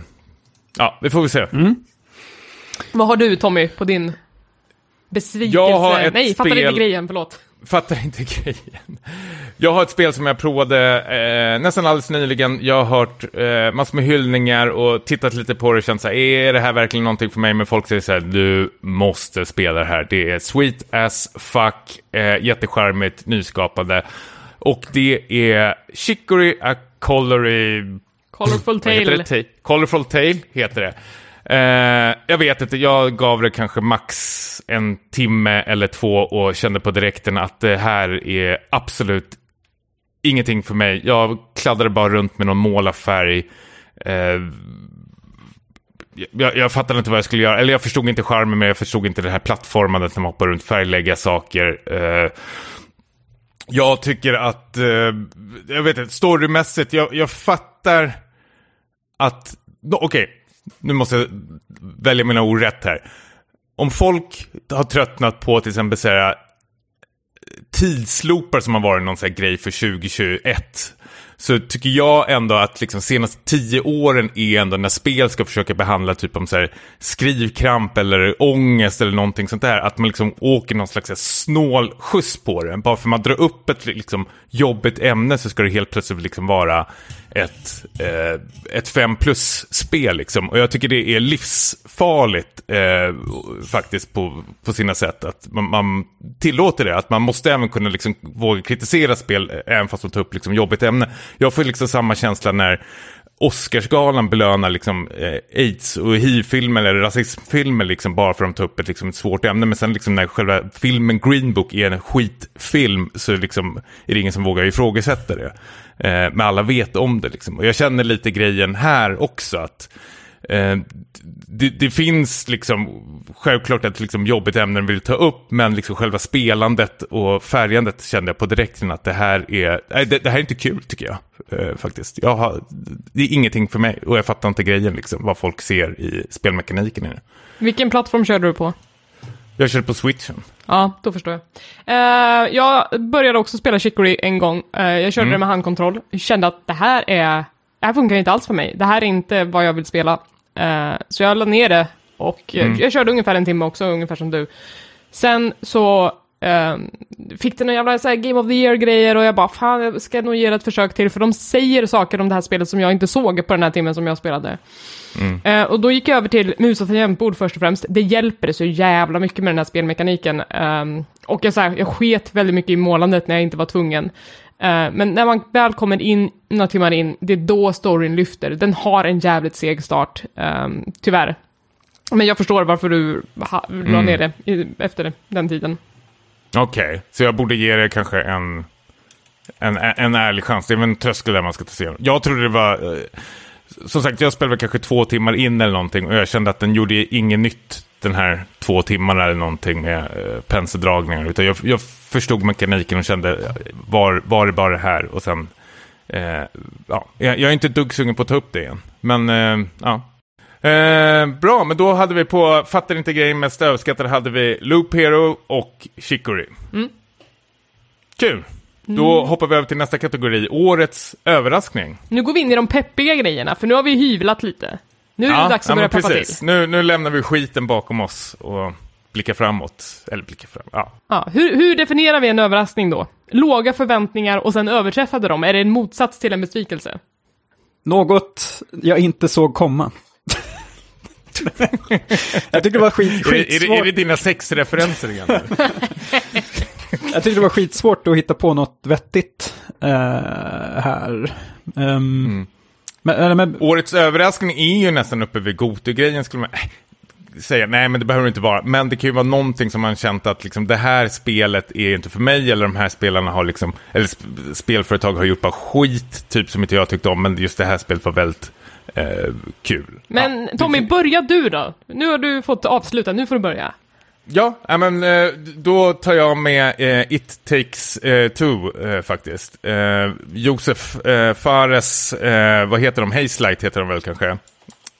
ja, det får vi se. Vad har du, Tommy, på din besvikelse? Jag har ett Nej, fattar spel- inte grejen, förlåt. Fattar inte grejen. Jag har ett spel som jag provade eh, nästan alldeles nyligen. Jag har hört eh, massor med hyllningar och tittat lite på det och känt så här, är det här verkligen någonting för mig? Men folk säger så här, du måste spela det här. Det är sweet as fuck, eh, jättecharmigt, nyskapande. Och det är Chicory a Colory... Colorful Tale. Ta- Colorful Tale heter det. Eh, jag vet inte, jag gav det kanske max en timme eller två och kände på direkten att det här är absolut ingenting för mig. Jag kladdade bara runt med någon målarfärg. Eh, jag, jag fattade inte vad jag skulle göra, eller jag förstod inte charmen men jag förstod inte det här plattformandet när man hoppar runt, färglägga saker. Eh, jag tycker att, eh, jag vet inte, storymässigt, jag, jag fattar att, okej, okay, nu måste jag välja mina ord rätt här. Om folk har tröttnat på till exempel så här. Eh, tidsloopar som har varit någon så här grej för 2021 så tycker jag ändå att liksom senaste tio åren är ändå när spel ska försöka behandla typ om så här skrivkramp eller ångest eller någonting sånt där. Att man liksom åker någon slags snål skjuts på det. Bara för att man drar upp ett liksom jobbigt ämne så ska det helt plötsligt liksom vara ett, eh, ett 5 plus-spel. Liksom. Och jag tycker det är livsfarligt eh, faktiskt på, på sina sätt. Att man, man, tillåter det, att man måste även kunna liksom våga kritisera spel eh, även fast de tar upp liksom jobbigt ämne. Jag får liksom samma känsla när Oscarsgalan belönar liksom, eh, aids och hiv-filmer eller rasismfilmer liksom, bara för att de tar upp ett, liksom, ett svårt ämne. Men sen liksom, när själva filmen Green Book är en skitfilm så liksom, är det ingen som vågar ifrågasätta det. Eh, men alla vet om det. Liksom. Och jag känner lite grejen här också. att Eh, det, det, finns liksom självklart ett liksom jobbigt ämne vill ta upp, men liksom själva spelandet och färgandet kände jag på direkten att det här är, nej, det, det här är inte kul tycker jag eh, faktiskt. Jag har, det är ingenting för mig och jag fattar inte grejen liksom, vad folk ser i spelmekaniken i det. Vilken plattform körde du på? Jag körde på switchen. Ja, då förstår jag. Uh, jag började också spela Chicory en gång. Uh, jag körde mm. det med handkontroll. Kände att det här är, det här funkar inte alls för mig. Det här är inte vad jag vill spela. Uh, så jag la ner det och mm. jag körde ungefär en timme också, ungefär som du. Sen så uh, fick det några jävla så här, Game of the Year-grejer och jag bara, fan, jag ska nog ge det ett försök till, för de säger saker om det här spelet som jag inte såg på den här timmen som jag spelade. Mm. Uh, och då gick jag över till mus och tangentbord först och främst. Det hjälper så jävla mycket med den här spelmekaniken. Um, och jag, så här, jag sket väldigt mycket i målandet när jag inte var tvungen. Uh, men när man väl kommer in några timmar in, det är då storyn lyfter. Den har en jävligt seg start, um, tyvärr. Men jag förstår varför du ha, la mm. ner det i, efter den tiden. Okej, okay. så jag borde ge det kanske en, en, en ärlig chans. Det är väl en tröskel där man ska ta sig Jag trodde det var... Som sagt, jag spelade kanske två timmar in eller någonting och jag kände att den gjorde inget nytt den här två timmarna eller någonting med uh, penseldragningar. Utan jag, jag förstod mekaniken och kände, var, var det bara det här? Och sen, uh, ja, jag, är inte dugg sugen på att ta upp det igen. Men, uh, ja. bra, men då hade vi på Fattar inte grejen mest överskattade hade vi Loop Hero och Chicory. Mm. Kul! Då mm. hoppar vi över till nästa kategori, årets överraskning. Nu går vi in i de peppiga grejerna, för nu har vi hyvlat lite. Nu är det dags att ja, börja peppa precis. till. Nu, nu lämnar vi skiten bakom oss och blickar framåt. Eller blickar fram, ja. ja hur, hur definierar vi en överraskning då? Låga förväntningar och sen överträffade dem, är det en motsats till en besvikelse? Något jag inte såg komma. jag tyckte det var skit, skitsvårt. Är, är, är det dina sexreferenser igen? jag tyckte det var skitsvårt att hitta på något vettigt uh, här. Um, mm. men, men, Årets överraskning är ju nästan uppe vid Gotu-grejen skulle man äh, säga. Nej, men det behöver det inte vara. Men det kan ju vara någonting som man känt att liksom, det här spelet är inte för mig. Eller de här spelarna har liksom, eller sp spelföretag har gjort bara skit, typ som inte jag tyckte om. Men just det här spelet var väldigt eh, kul. Men ja, Tommy, börja du då. Nu har du fått avsluta, nu får du börja. Ja, men eh, då tar jag med eh, It takes eh, two faktiskt. Josef Fares, vad heter de? Hazelight heter de väl kanske?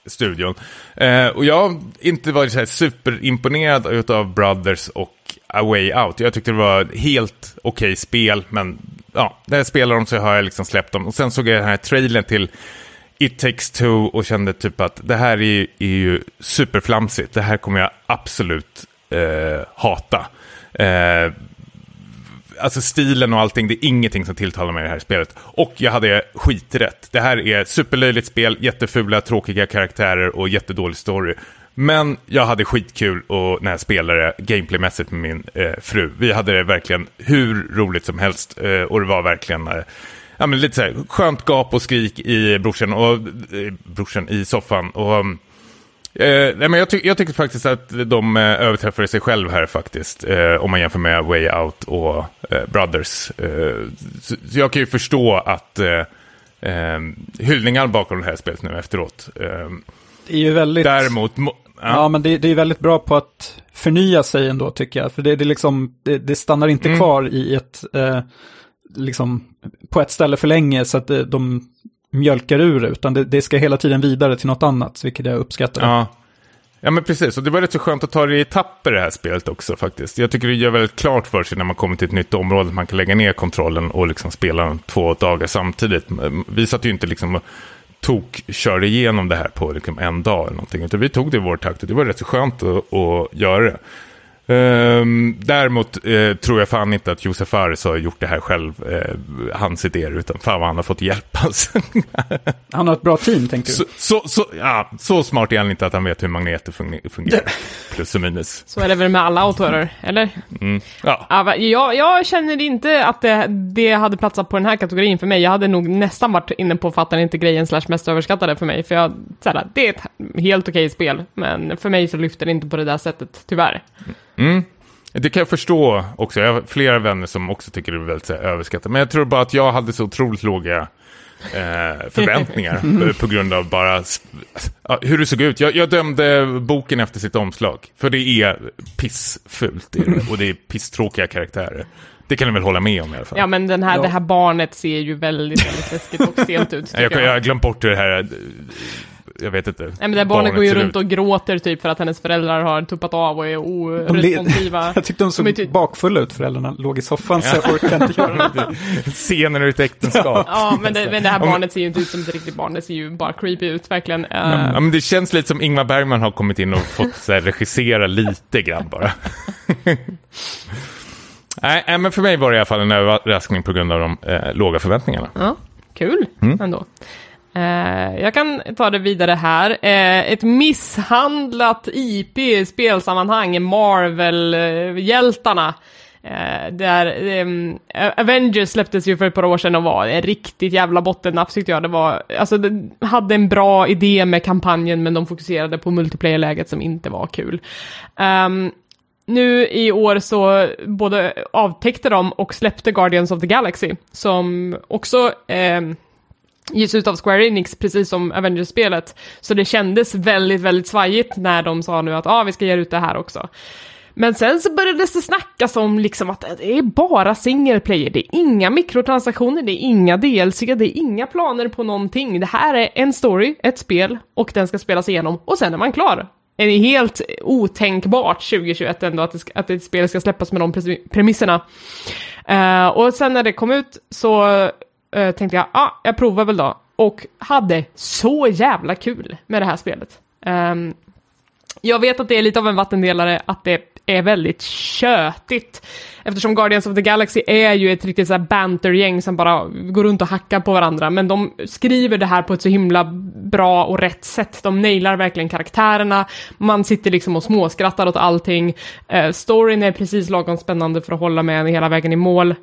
Studion. och jag har inte varit så här superimponerad av Brothers och A Way Out. Jag tyckte det var helt okej okay spel, men ja, när jag spelar dem så har jag liksom släppt dem. Och sen såg jag den här trailern till It takes two och kände typ att det här är, är ju superflamsigt. Det här kommer jag absolut eh, hata. Eh, alltså stilen och allting, det är ingenting som tilltalar mig i det här spelet. Och jag hade skiträtt. Det här är superlöjligt spel, jättefula, tråkiga karaktärer och jättedålig story. Men jag hade skitkul och när jag spelade gameplaymässigt med min eh, fru. Vi hade det verkligen hur roligt som helst eh, och det var verkligen eh, ja, men lite så här, skönt gap och skrik i brorsan, och, eh, brorsan i soffan. Och mm, Eh, nej, men jag, ty jag tycker faktiskt att de eh, överträffade sig själv här faktiskt. Eh, om man jämför med Way Out och eh, Brothers. Eh, så, så, jag kan ju förstå att eh, hyllningar bakom det här spelet nu efteråt. Det är ju väldigt... däremot... mo- Ja, men det, det är väldigt bra på att förnya sig ändå tycker jag. För det, det, liksom, det, det stannar inte Mm. kvar i ett, liksom, på ett ställe för länge så att de mjölkar ur det, utan det, det ska hela tiden vidare till något annat, vilket jag uppskattar. Ja. ja, men precis. Och det var rätt så skönt att ta det i etapper det här spelet också faktiskt. Jag tycker det gör väldigt klart för sig när man kommer till ett nytt område att man kan lägga ner kontrollen och liksom spela den två dagar samtidigt. Vi satt ju inte liksom och tok körde igenom det här på liksom en dag eller någonting. Utan vi tog det i vår takt och det var rätt så skönt att, att göra det. Ehm, däremot eh, tror jag fan inte att Josef Fares har gjort det här själv, eh, hans idéer, utan fan vad han har fått hjälp. Alltså. Han har ett bra team, tänker du? Så, så, så, ja, så smart är han inte att han vet hur magneter fun- fungerar. Plus och minus. Så är det väl med alla autorer, eller? Mm. Ja. Jag, jag känner inte att det, det hade platsat på den här kategorin för mig. Jag hade nog nästan varit inne på fattar inte grejen slash mest överskattade för mig. För jag, såhär, det är ett helt okej spel, men för mig så lyfter det inte på det där sättet, tyvärr. Mm. Det kan jag förstå också. Jag har flera vänner som också tycker det är väldigt så här, överskattat. Men jag tror bara att jag hade så otroligt låga eh, förväntningar eh, på grund av bara ja, hur det såg ut. Jag, jag dömde boken efter sitt omslag. För det är pissfult det är det, och det är pisstråkiga karaktärer. Det kan du väl hålla med om i alla fall. Ja, men den här, Ja. det här barnet ser ju väldigt, väldigt läskigt och stelt ut, jag, jag. jag har glömt bort det här. Jag vet inte. Nej men det här barnet går ju runt ut. och gråter typ för att hennes föräldrar har tuppat av och är oresponsiva. Jag tyckte de såg De är ty- bakfulla ut, föräldrarna låg i soffan, så jag orkar inte göra det. Scener ur ett äktenskap. Ja, men det, men det här barnet ser ju inte ut som ett riktigt barn, det ser ju bara creepy ut, verkligen. Eh, Ja, men det känns lite som Ingmar Bergman har kommit in och fått så här, regissera lite grann bara. Nej, nej, men för mig var det i alla fall en överraskning på grund av de eh, låga förväntningarna. Ja, kul Mm. ändå. Eh, jag kan ta det vidare här. Eh, ett misshandlat IP i spelsammanhang, Marvel-hjältarna. Eh, där, ehm, Avengers släpptes ju för ett par år sedan och var en riktigt jävla bottennapp tyckte jag. Det var, alltså, det hade en bra idé med kampanjen men de fokuserade på multiplayer-läget som inte var kul. Um, nu i år så både avtäckte de och släppte Guardians of the Galaxy, som också ehm, ges ut av Square Enix, precis som Avengers-spelet. Så det kändes väldigt, väldigt svajigt när de sa nu att ah, vi ska ge ut det här också. Men sen så började det snackas om liksom att det är bara single player, det är inga mikrotransaktioner, det är inga DLC, det är inga planer på någonting. Det här är en story, ett spel, och den ska spelas igenom, och sen är man klar. Det är helt otänkbart 2021 ändå att, det ska, att ett spel ska släppas med de premisserna. Uh, och sen när det kom ut så eh, tänkte jag, ah, jag provar väl då. Och hade så jävla kul med det här spelet. Um, jag vet att det är lite av en vattendelare, att det är väldigt tjötigt. Eftersom Guardians of the Galaxy är ju ett riktigt så här bantergäng som bara går runt och hackar på varandra, men de skriver det här på ett så himla bra och rätt sätt. De nailar verkligen karaktärerna, man sitter liksom och småskrattar åt allting. Uh, storyn är precis lagom spännande för att hålla med en hela vägen i mål.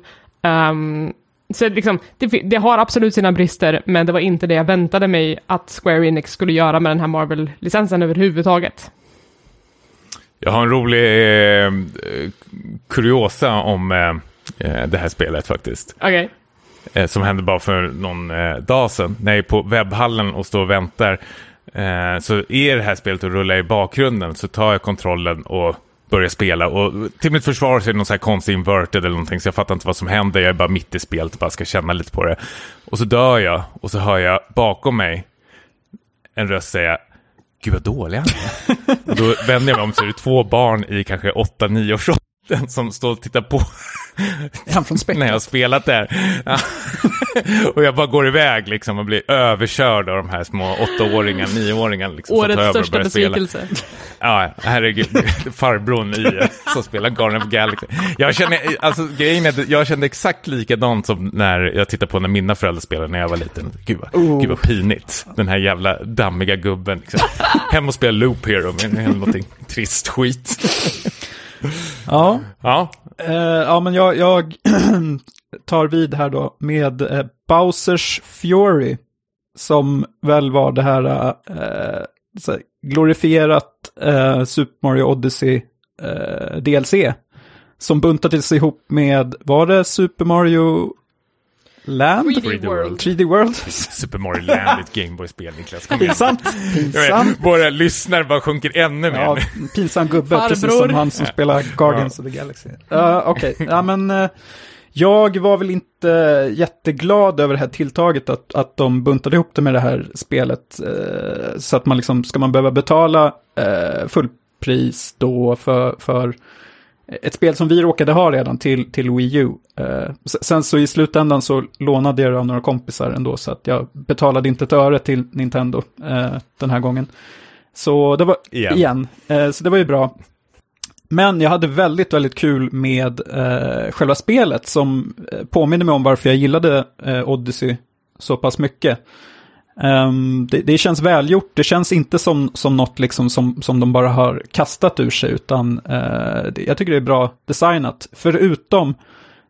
Um, så liksom, det, det har absolut sina brister, men det var inte det jag väntade mig att Square Enix skulle göra med den här Marvel-licensen överhuvudtaget. Jag har en rolig eh, kuriosa om eh, eh, det här spelet faktiskt. Okej. eh, som hände bara för någon eh, dag sedan. När jag är på webbhallen och står och väntar eh, så är det här spelet att rulla i bakgrunden så tar jag kontrollen och börjar spela. Och till mitt försvar så är det någon så här konstig inverted eller någonting så jag fattar inte vad som händer. Jag är bara mitt i spelet och bara ska känna lite på det. Och så dör jag och så hör jag bakom mig en röst säga Gud vad dålig han är. och då vänder jag mig om så är det två barn i kanske 8-9 års åldern som står och tittar på han från när jag har spelat där. Och jag bara går iväg liksom och blir överkörd av de här små åttaåringarna, nioåringarna. Liksom, som tar Årets största besvikelse. Ja, herregud. Farbrorn i som spelar Guardian of Galaxy. Jag känner, alltså grejen är jag kände exakt likadant som när jag tittade på när mina föräldrar spelade när jag var liten. Gud vad, Oh. gud vad pinigt. Den här jävla dammiga gubben. Liksom. Hem och spela Loop Hero, men eller någonting trist skit. Ja, Ja, eh, ja men jag, jag tar vid här då med eh, Bowsers Fury. Som väl var det här eh, glorifierat eh, Super Mario Odyssey eh, DLC. Som buntades ihop med, var det Super Mario Land? 3D World. 3D World? Super Mario Land är ett Gameboy-spel, Niklas. Pinsamt. Våra lyssnare bara sjunker ännu mer. Ja, pinsam gubbe, Farbror. precis som han som spelar Guardians of the Galaxy. Uh, Okej, ja men eh, jag var väl inte jätteglad över det här tilltaget att, att de buntade ihop det med det här spelet. eh, så att man liksom, ska man behöva betala uh, fullpris då för, för ett spel som vi råkade ha redan till, till Wii U. Eh, sen så i slutändan så lånade jag det av några kompisar ändå så att jag betalade inte ett öre till Nintendo eh, den här gången. Så det var, Igen. igen, eh, så det var ju bra. Men jag hade väldigt, väldigt kul med eh, själva spelet som eh, påminner mig om varför jag gillade eh, Odyssey så pass mycket. Ehm, det, det känns välgjort, det känns inte som, som något liksom som, som de bara har kastat ur sig, utan eh, det, jag tycker det är bra designat. Förutom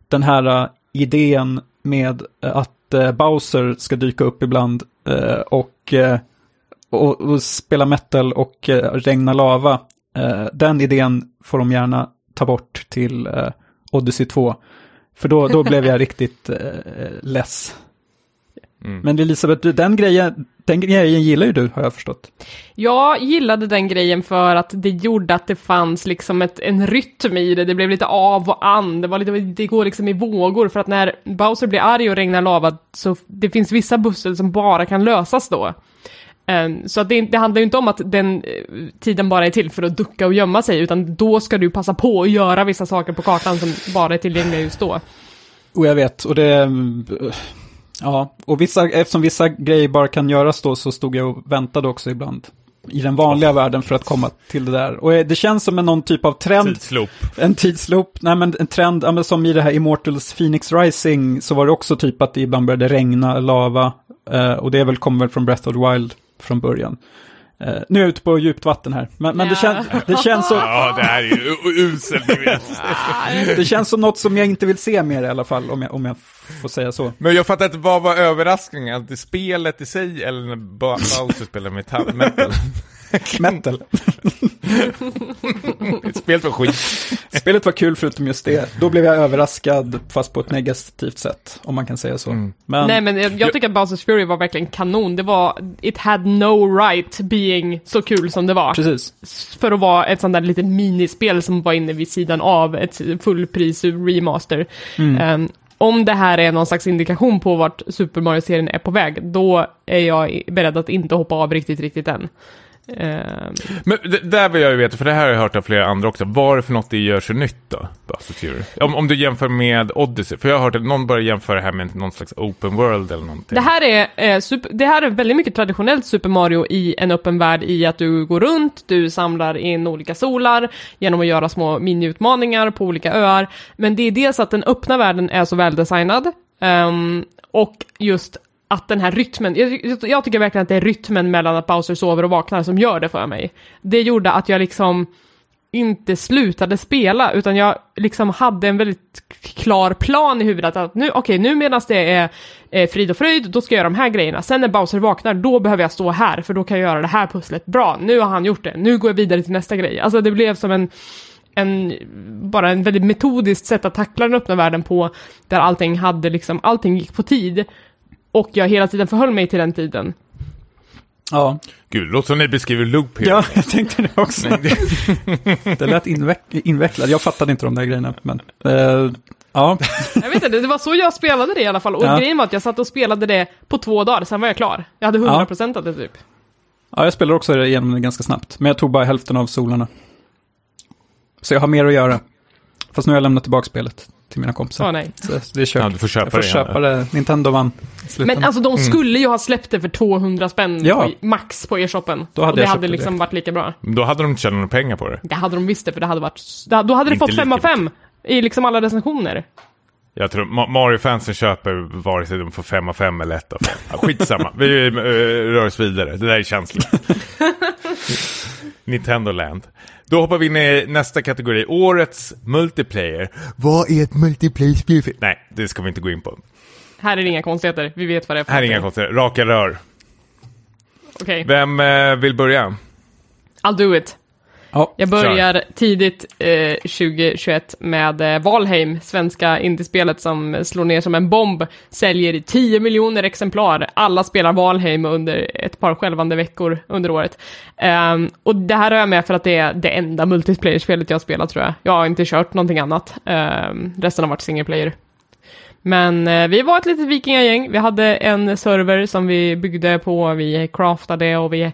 den här eh, idén med eh, att eh, Bowser ska dyka upp ibland och, och, och spela metal och regna lava. Den idén får de gärna ta bort till Odyssey 2. För då, då blev jag riktigt eh, less. Mm. Men Elisabeth, den grejen, den grejen gillar ju du, har jag förstått. Jag gillade den grejen för att det gjorde att det fanns liksom ett, en rytm i det, det blev lite av och an, det, var lite, det går liksom i vågor för att när Bowser blir arg och regnar lava så det finns vissa pussel som bara kan lösas då. Ehm, Så att det, det handlar ju inte om att den eh, tiden bara är till för att ducka och gömma sig, utan då ska du passa på att göra vissa saker på kartan som bara är tillgängliga just då. Och jag vet, och det... Ja, och vissa, eftersom vissa grejer bara kan göras då så stod jag och väntade också ibland i den vanliga världen för att komma till det där. Och eh, det känns som en någon typ av trend, Tidsloop. en tidsloop, nej men en trend, ja, men som i det här Immortals Phoenix Rising så var det också typ att det ibland började regna lava. eh, och det är väl, kommer väl från Breath of the Wild från början. Eh, nu är jag ute på djupt vatten här, men, men det, Ja. kän, det, känns så, Ja, det här är ju uselt, det känns som något som jag inte vill se mer i alla fall, om jag, om jag får säga så. Men jag fattar inte, vad var överraskningen? Att det spelet i sig, eller när Bowser spelar metall, metal? Metal. Spelet var skit. Spelet var kul förutom just det. Då blev jag överraskad, fast på ett negativt sätt, om man kan säga så. Mm. Men, Nej men jag, jag tycker att Bowsers Fury var verkligen kanon, det var, it had no right being så kul som det var. precis. för att vara ett sånt där litet minispel som var inne vid sidan av ett fullpris remaster. Ehm, om det här är någon slags indikation på vart Super Mario-serien är på väg, då är jag beredd att inte hoppa av riktigt, riktigt än. Ehm, Men det, där vill jag ju veta, för det här har jag hört av flera andra också. Vad är det för något det gör så nytt då? Om, om du jämför med Odyssey. För jag har hört att någon börjar jämföra det här med någon slags open world eller någonting. Det här, är, eh, super, det här är väldigt mycket traditionellt Super Mario i en öppen värld i att du går runt, du samlar in olika solar genom att göra små miniutmaningar på olika öar. Men det är dels att den öppna världen är så väldesignad ehm, och just att den här rytmen, jag, jag- tycker verkligen att det är rytmen mellan att Bowser sover och vaknar som gör det för mig. Det gjorde att jag liksom inte slutade spela, utan jag liksom hade en väldigt klar plan i huvudet att nu, okej, nu medan det är eh, frid och fröjd, då ska jag göra de här grejerna. Sen när Bowser vaknar, då behöver jag stå här, för då kan jag göra det här pusslet. Bra, nu har han gjort det, nu går jag vidare till nästa grej. Alltså det blev som en, en bara en väldigt metodiskt sätt att tackla den öppna världen på, där allting hade liksom, allting gick på tid. Och jag hela tiden förhöll mig till den tiden. Ja. Gud, låt som ni beskriver loop here. ja, jag tänkte det också. det lät inveck invecklat. Jag fattade inte de där grejerna. Men, eh, ja, Jag vet inte, det var så jag spelade det i alla fall. Och Ja. grejen var att jag satt och spelade det på två dagar, sen var jag klar. Jag hade 100% av det typ. ja, jag spelar också igenom det ganska snabbt. Men jag tog bara hälften av solarna. Så jag har mer att göra. Fast nu har jag lämnat tillbaka spelet till mina kompisar. Åh nej. Så det är kört. Ja, du får köpa jag får det köpa det. Nintendo vann. Men alltså de skulle ju ha släppt det för 200 spänn Ja. på, max på e-shoppen. Då hade och det hade det liksom direkt. varit lika bra. Då hade de inte tjänat några pengar på det. Det hade de visst det, för det hade varit... det hade- Då hade det Inte fått 5 av lika 5 i liksom alla recensioner. Jag tror Ma- Mario-fansen köper vare sig de får 5 av 5 eller 1 av 5. Ja, skitsamma, vi uh, rör oss vidare. Det där är känsligt. Nintendo Land. Då hoppar vi in i nästa kategori. Årets multiplayer. Vad är ett multiplayer-spel? Nej, det ska vi inte gå in på. Här är det inga konstigheter, vi vet vad det är för Här är inga konstigheter. Raka rör. Okej, Vem eh, vill börja? I'll do it. Ja, Jag börjar tidigt eh, 2021 med eh, Valheim, svenska indiespelet som slår ner som en bomb, säljer i 10 miljoner exemplar. Alla spelar Valheim under ett par skälvande veckor under året. Ehm, och det här har jag med för att det är det enda multiplayer-spelet jag spelat tror jag. Jag har inte kört någonting annat. Ehm, resten har varit single player. Men eh, vi var ett litet vikingagäng. Vi hade en server som vi byggde på, vi craftade och vi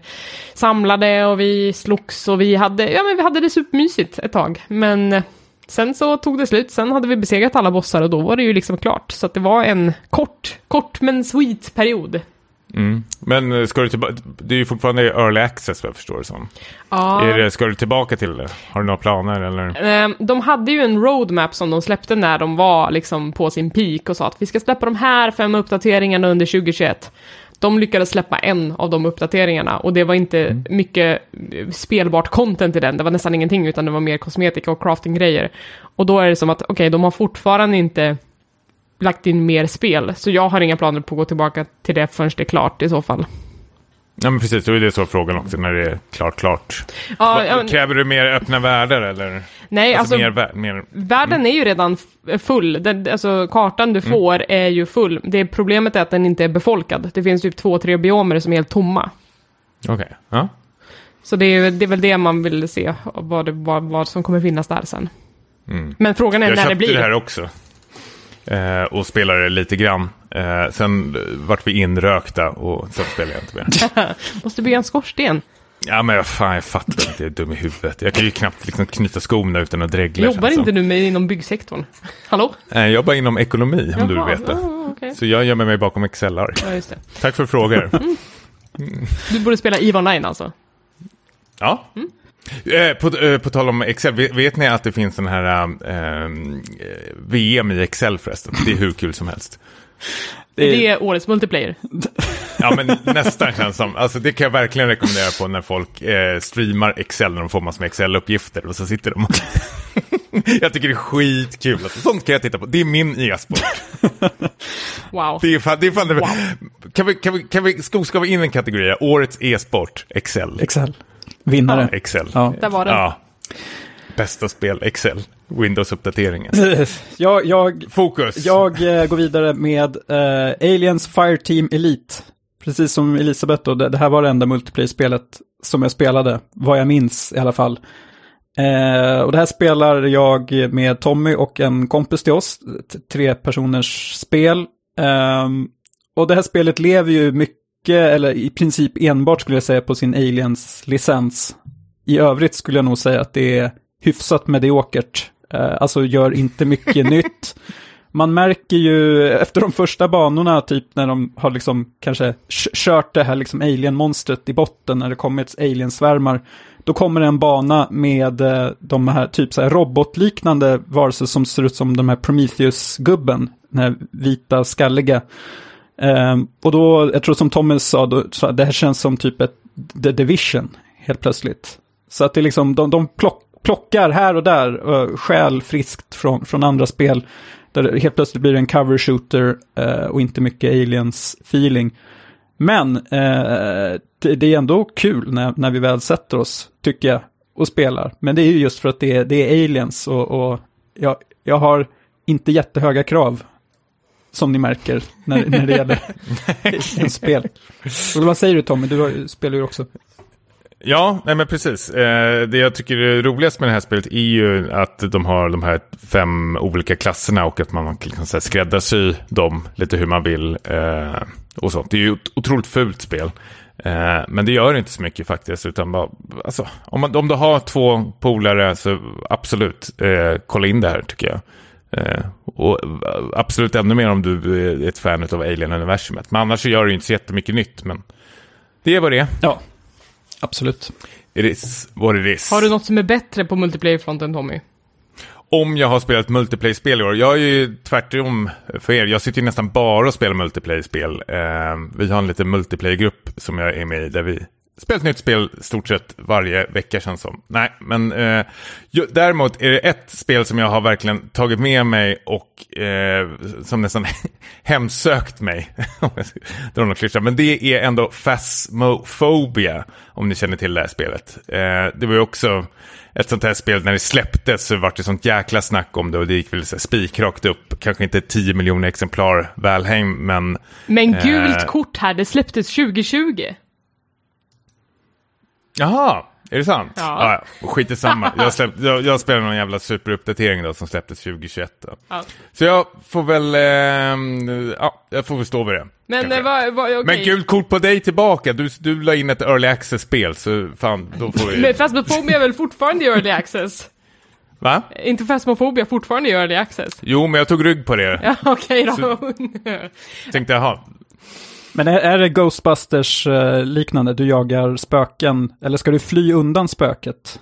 samlade och vi slogs och vi hade, ja men vi hade det supermysigt ett tag. Men eh, sen så tog det slut, sen hade vi besegrat alla bossar och då var det ju liksom klart. Så att det var en kort, kort men sweet period. Mm. Men eh, ska du tillbaka? Det är ju fortfarande early access vad jag förstår det som. Ja. Är det, ska du tillbaka till det? Har du några planer eller? Eh, De hade ju en roadmap som de släppte när de var liksom på sin peak och sa att vi ska släppa de här fem uppdateringarna under 2021. De lyckades släppa en av de uppdateringarna och det var inte mycket eh, spelbart content i den, det var nästan ingenting utan det var mer kosmetika och crafting-grejer. Och då är det som att, okej, de har fortfarande inte lagt in mer spel, så jag har inga planer på att gå tillbaka till det förrän det är klart i så fall. Ja men precis, då är det så frågan också när det är klart klart. Ja, ja, men- Kräver du mer öppna världar eller? nej, Alltså, alltså, mer, mer... Världen är ju redan full, den, alltså kartan du får är ju full. Det problemet är att den inte är befolkad. Det finns typ två, tre biomer som är helt tomma. Okej, ja. Så det är, det är väl det man vill se, vad, det, vad, vad som kommer finnas där sen. Mm. Men frågan är Jag när köpte det blir. det här också. Eh, och spelade lite grann. Eh, sen vart vi inrökta och sen spelade jag inte mer. Måste bygga en skorsten. Ja men fan jag fattar inte, jag är dum i huvudet. Jag kan ju knappt liksom knyta skorna utan att dregla. Jobbar inte du med inom byggsektorn? Hallå? Eh, Jag jobbar inom ekonomi om du vill Jaha, veta. ja, okej. Så jag gömmer mig bakom Excelar. Ja. Tack för frågor. Du borde spela EVE Online alltså? Ja. Mm. Eh, på, eh, på tal om Excel, vet, vet ni att det finns en här eh, VM i Excel förresten? Det är hur kul som helst. Det är det årets multiplayer? Ja, men nästan känns som. Alltså det kan jag verkligen rekommendera på när folk eh, streamar Excel, när de får massor med Excel-uppgifter och så sitter de och... jag tycker det är skitkul. Alltså, sånt kan jag titta på. Det är min e-sport. Wow. Det är fan, det är fan det... Kan vi, kan vi, kan vi, ska, ska vi in en kategori? Årets e-sport, Excel. Excel. Vinnare. Excel. Ja. Där var den. Ja. Bästa spel, Excel. Windows-uppdateringen. Jag, jag, Fokus. jag eh, går vidare med eh, Aliens Fireteam Elite. Precis som Elisabeth då, det, det här var det enda multiplayer-spelet som jag spelade, vad jag minns i alla fall. Eh, och det här spelar jag med Tommy och en kompis till oss, tre personers spel. Ehm, och det här spelet lever ju mycket, eller i princip enbart skulle jag säga, på sin Aliens-licens. I övrigt skulle jag nog säga att det är hyfsat mediokert. Eh, alltså gör inte mycket nytt. Man märker ju efter de första banorna, typ när de har liksom kanske kört det här liksom alien-monstret i botten, när det kommer ett alien-svärmar, då kommer det en bana med eh, de här typ så här robotliknande varelser som ser ut som de här Prometheus-gubben, den här vita skalliga. Ehm, och då, jag tror som Thomas sa, då, det här känns som typ ett The Division, helt plötsligt. Så att det är liksom, de, de plock, plockar här och där, eh, uh, stjäl friskt från, från andra spel. Där det helt plötsligt blir en cover shooter eh, och inte mycket aliens-feeling. Men eh, det, det är ändå kul när, när vi väl sätter oss, tycker jag, och spelar. Men det är ju just för att det är, det är aliens och, och jag, jag har inte jättehöga krav. Som ni märker när, när det gäller en spel. Och vad säger du Tommy? Du spelar ju också. Ja, nej men precis. Eh, det jag tycker är roligast med det här spelet är ju att de har de här fem olika klasserna och att man kan så här, skräddarsy dem lite hur man vill. Eh, och sånt. Det är ju ett otroligt fult spel. Eh, men det gör inte så mycket faktiskt. Utan bara, alltså, om, man, om du har två polare så absolut, eh, kolla in det här tycker jag. Eh, och absolut ännu mer om du är ett fan av Alien-universumet. Men annars så gör det ju inte så jättemycket nytt. Men det är vad det är. Ja, absolut. It is what it is. Har du något som är bättre på multiplayer-fronten Tommy? Om jag har spelat multiplayer-spel i år. Jag är ju tvärtom för er. Jag sitter ju nästan bara och spelar multiplayer-spel. Eh, vi har en liten multiplayer-grupp som jag är med i där vi spelar ett nytt spel stort sett varje vecka känns som. Nej, men eh, däremot är det ett spel som jag har verkligen tagit med mig och eh, som nästan hemsökt mig. om jag ska dra någon klyscha. Men det är ändå Phasmophobia, om ni känner till det här spelet. Eh, det var ju också ett sånt här spel, när det släpptes så var det sånt jäkla snack om det och det gick väl spikrakt upp. Kanske inte 10 miljoner exemplar Valheim, men... Men gult Eh. kort här, det släpptes 2020. Jaha, är det sant? Ja. Ah, ja, skit i samma. Jag, släpp, jag, jag spelar någon jävla superuppdatering då som släpptes 2021. Då. Ja. Så jag får väl, ehm, ja, jag får väl stå vid det. Men eh, vad, vad, okej. Men gult kort på dig tillbaka. Du, du la in ett early access-spel, så fan, då får vi... Men Phasmophobia är väl fortfarande i early access? Va? inte Phasmophobia fortfarande i early access? Jo, men jag tog rygg på det. Ja, okej då. Tänkte, jaha. Men är, är det Ghostbusters-liknande? Eh, du jagar spöken, eller ska du fly undan spöket?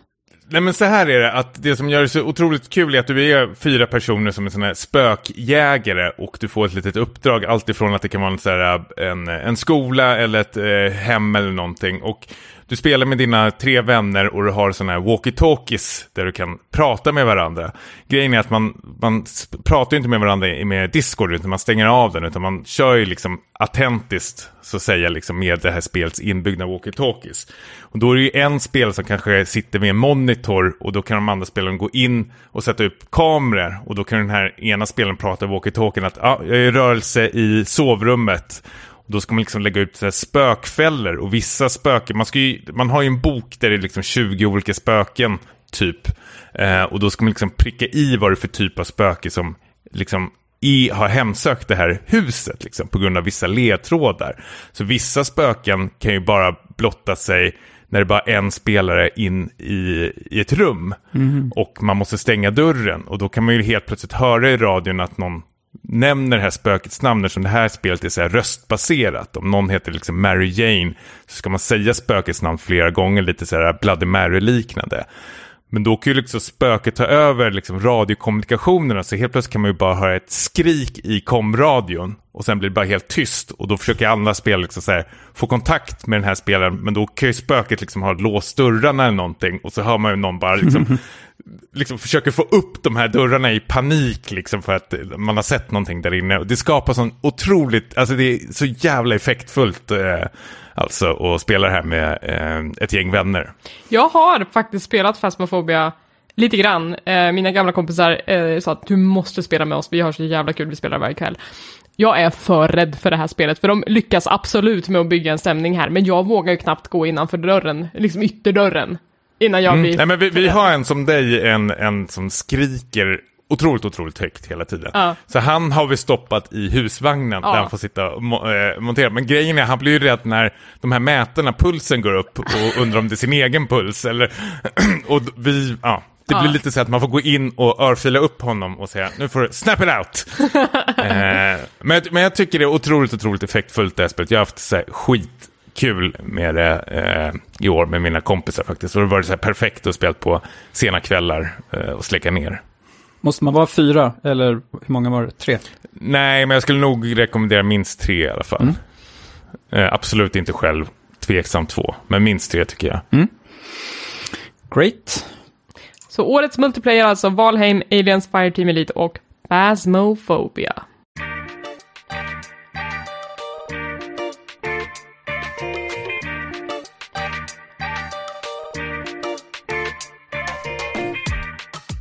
Nej men så här är det, att det som gör det så otroligt kul är att du är fyra personer som är sådana här spökjägare och du får ett litet uppdrag, alltifrån att det kan vara en, så här, eh, en, en skola eller ett eh, hem eller någonting. Och du spelar med dina tre vänner och du har sådana här walkie-talkies där du kan prata med varandra. Grejen är att man, man pratar ju inte med varandra i- med Discord, utan man stänger av den, utan man kör ju liksom autentiskt, så att säga, liksom med det här spelets inbyggda walkie-talkies. Och då är det ju en spel som kanske sitter med en monitor och då kan de andra spelarna gå in och sätta upp kameror och då kan den här ena spelaren prata i walkie-talkien att ah, jag är i rörelse i sovrummet. Då ska man liksom lägga ut så spökfällor och vissa spöken, man, ska ju, man har ju en bok där det är liksom 20 olika spöken typ. Eh, och då ska man liksom pricka i vad det är för typ av spöke som liksom i, har hemsökt det här huset liksom, på grund av vissa ledtrådar. Så vissa spöken kan ju bara blotta sig när det bara är en spelare in i, i ett rum. Och man måste stänga dörren. Och då kan man ju helt plötsligt höra i radion att någon nämner det här spökets namn eftersom det här spelet är så här röstbaserat. Om någon heter liksom Mary Jane så ska man säga spökets namn flera gånger, lite så här Bloody Mary-liknande. Men då kan ju liksom spöket ta över liksom radiokommunikationerna så helt plötsligt kan man ju bara höra ett skrik i komradion och sen blir det bara helt tyst. Och då försöker andra spelare liksom så här, få kontakt med den här spelaren men då kan ju spöket liksom ha låst dörrarna eller någonting och så hör man ju någon bara liksom, liksom försöker få upp de här dörrarna i panik liksom för att man har sett någonting där inne. Och det skapar sån otroligt, alltså det är så jävla effektfullt eh, alltså att spela det här med eh, ett gäng vänner. Jag har faktiskt spelat Phasmophobia lite grann. Eh, mina gamla kompisar eh, sa att du måste spela med oss, vi har så jävla kul, vi spelar varje kväll. Jag är för rädd för det här spelet, för de lyckas absolut med att bygga en stämning här, men jag vågar ju knappt gå innanför dörren, liksom ytterdörren, innan jag blir... Nej, men vi, vi har en som dig, en, en som skriker otroligt, otroligt högt hela tiden. Ja. Så han har vi stoppat i husvagnen Ja. där han får sitta och mo eh, montera. Men grejen är, han blir ju rädd när de här mätarna, pulsen går upp och undrar om det är sin egen puls. Eller, och vi, ja. Det blir Ja. lite så att man får gå in och örfila upp honom och säga nu får du snap it out. eh, men, men jag tycker det är otroligt, otroligt effektfullt det här spelet. Jag har haft så här, skitkul med det eh, i år med mina kompisar faktiskt. Och det varit så här perfekt att spela på sena kvällar eh, och släcka ner. Måste man vara fyra, eller hur många var det? Tre? Nej, men jag skulle nog rekommendera minst tre i alla fall. Eh, absolut inte själv, tveksam två, men minst tre tycker jag. Great. Så årets multiplayer alltså Valheim, Aliens, Fireteam Elite och Phasmophobia.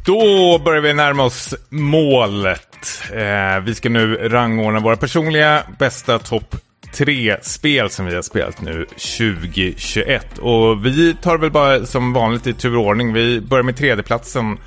Då börjar vi närma oss målet. Eh, vi ska nu rangordna våra personliga bästa topp tre spel som vi har spelat nu 2021. Och vi tar väl bara som vanligt i turordning. Vi börjar med tredjeplatsen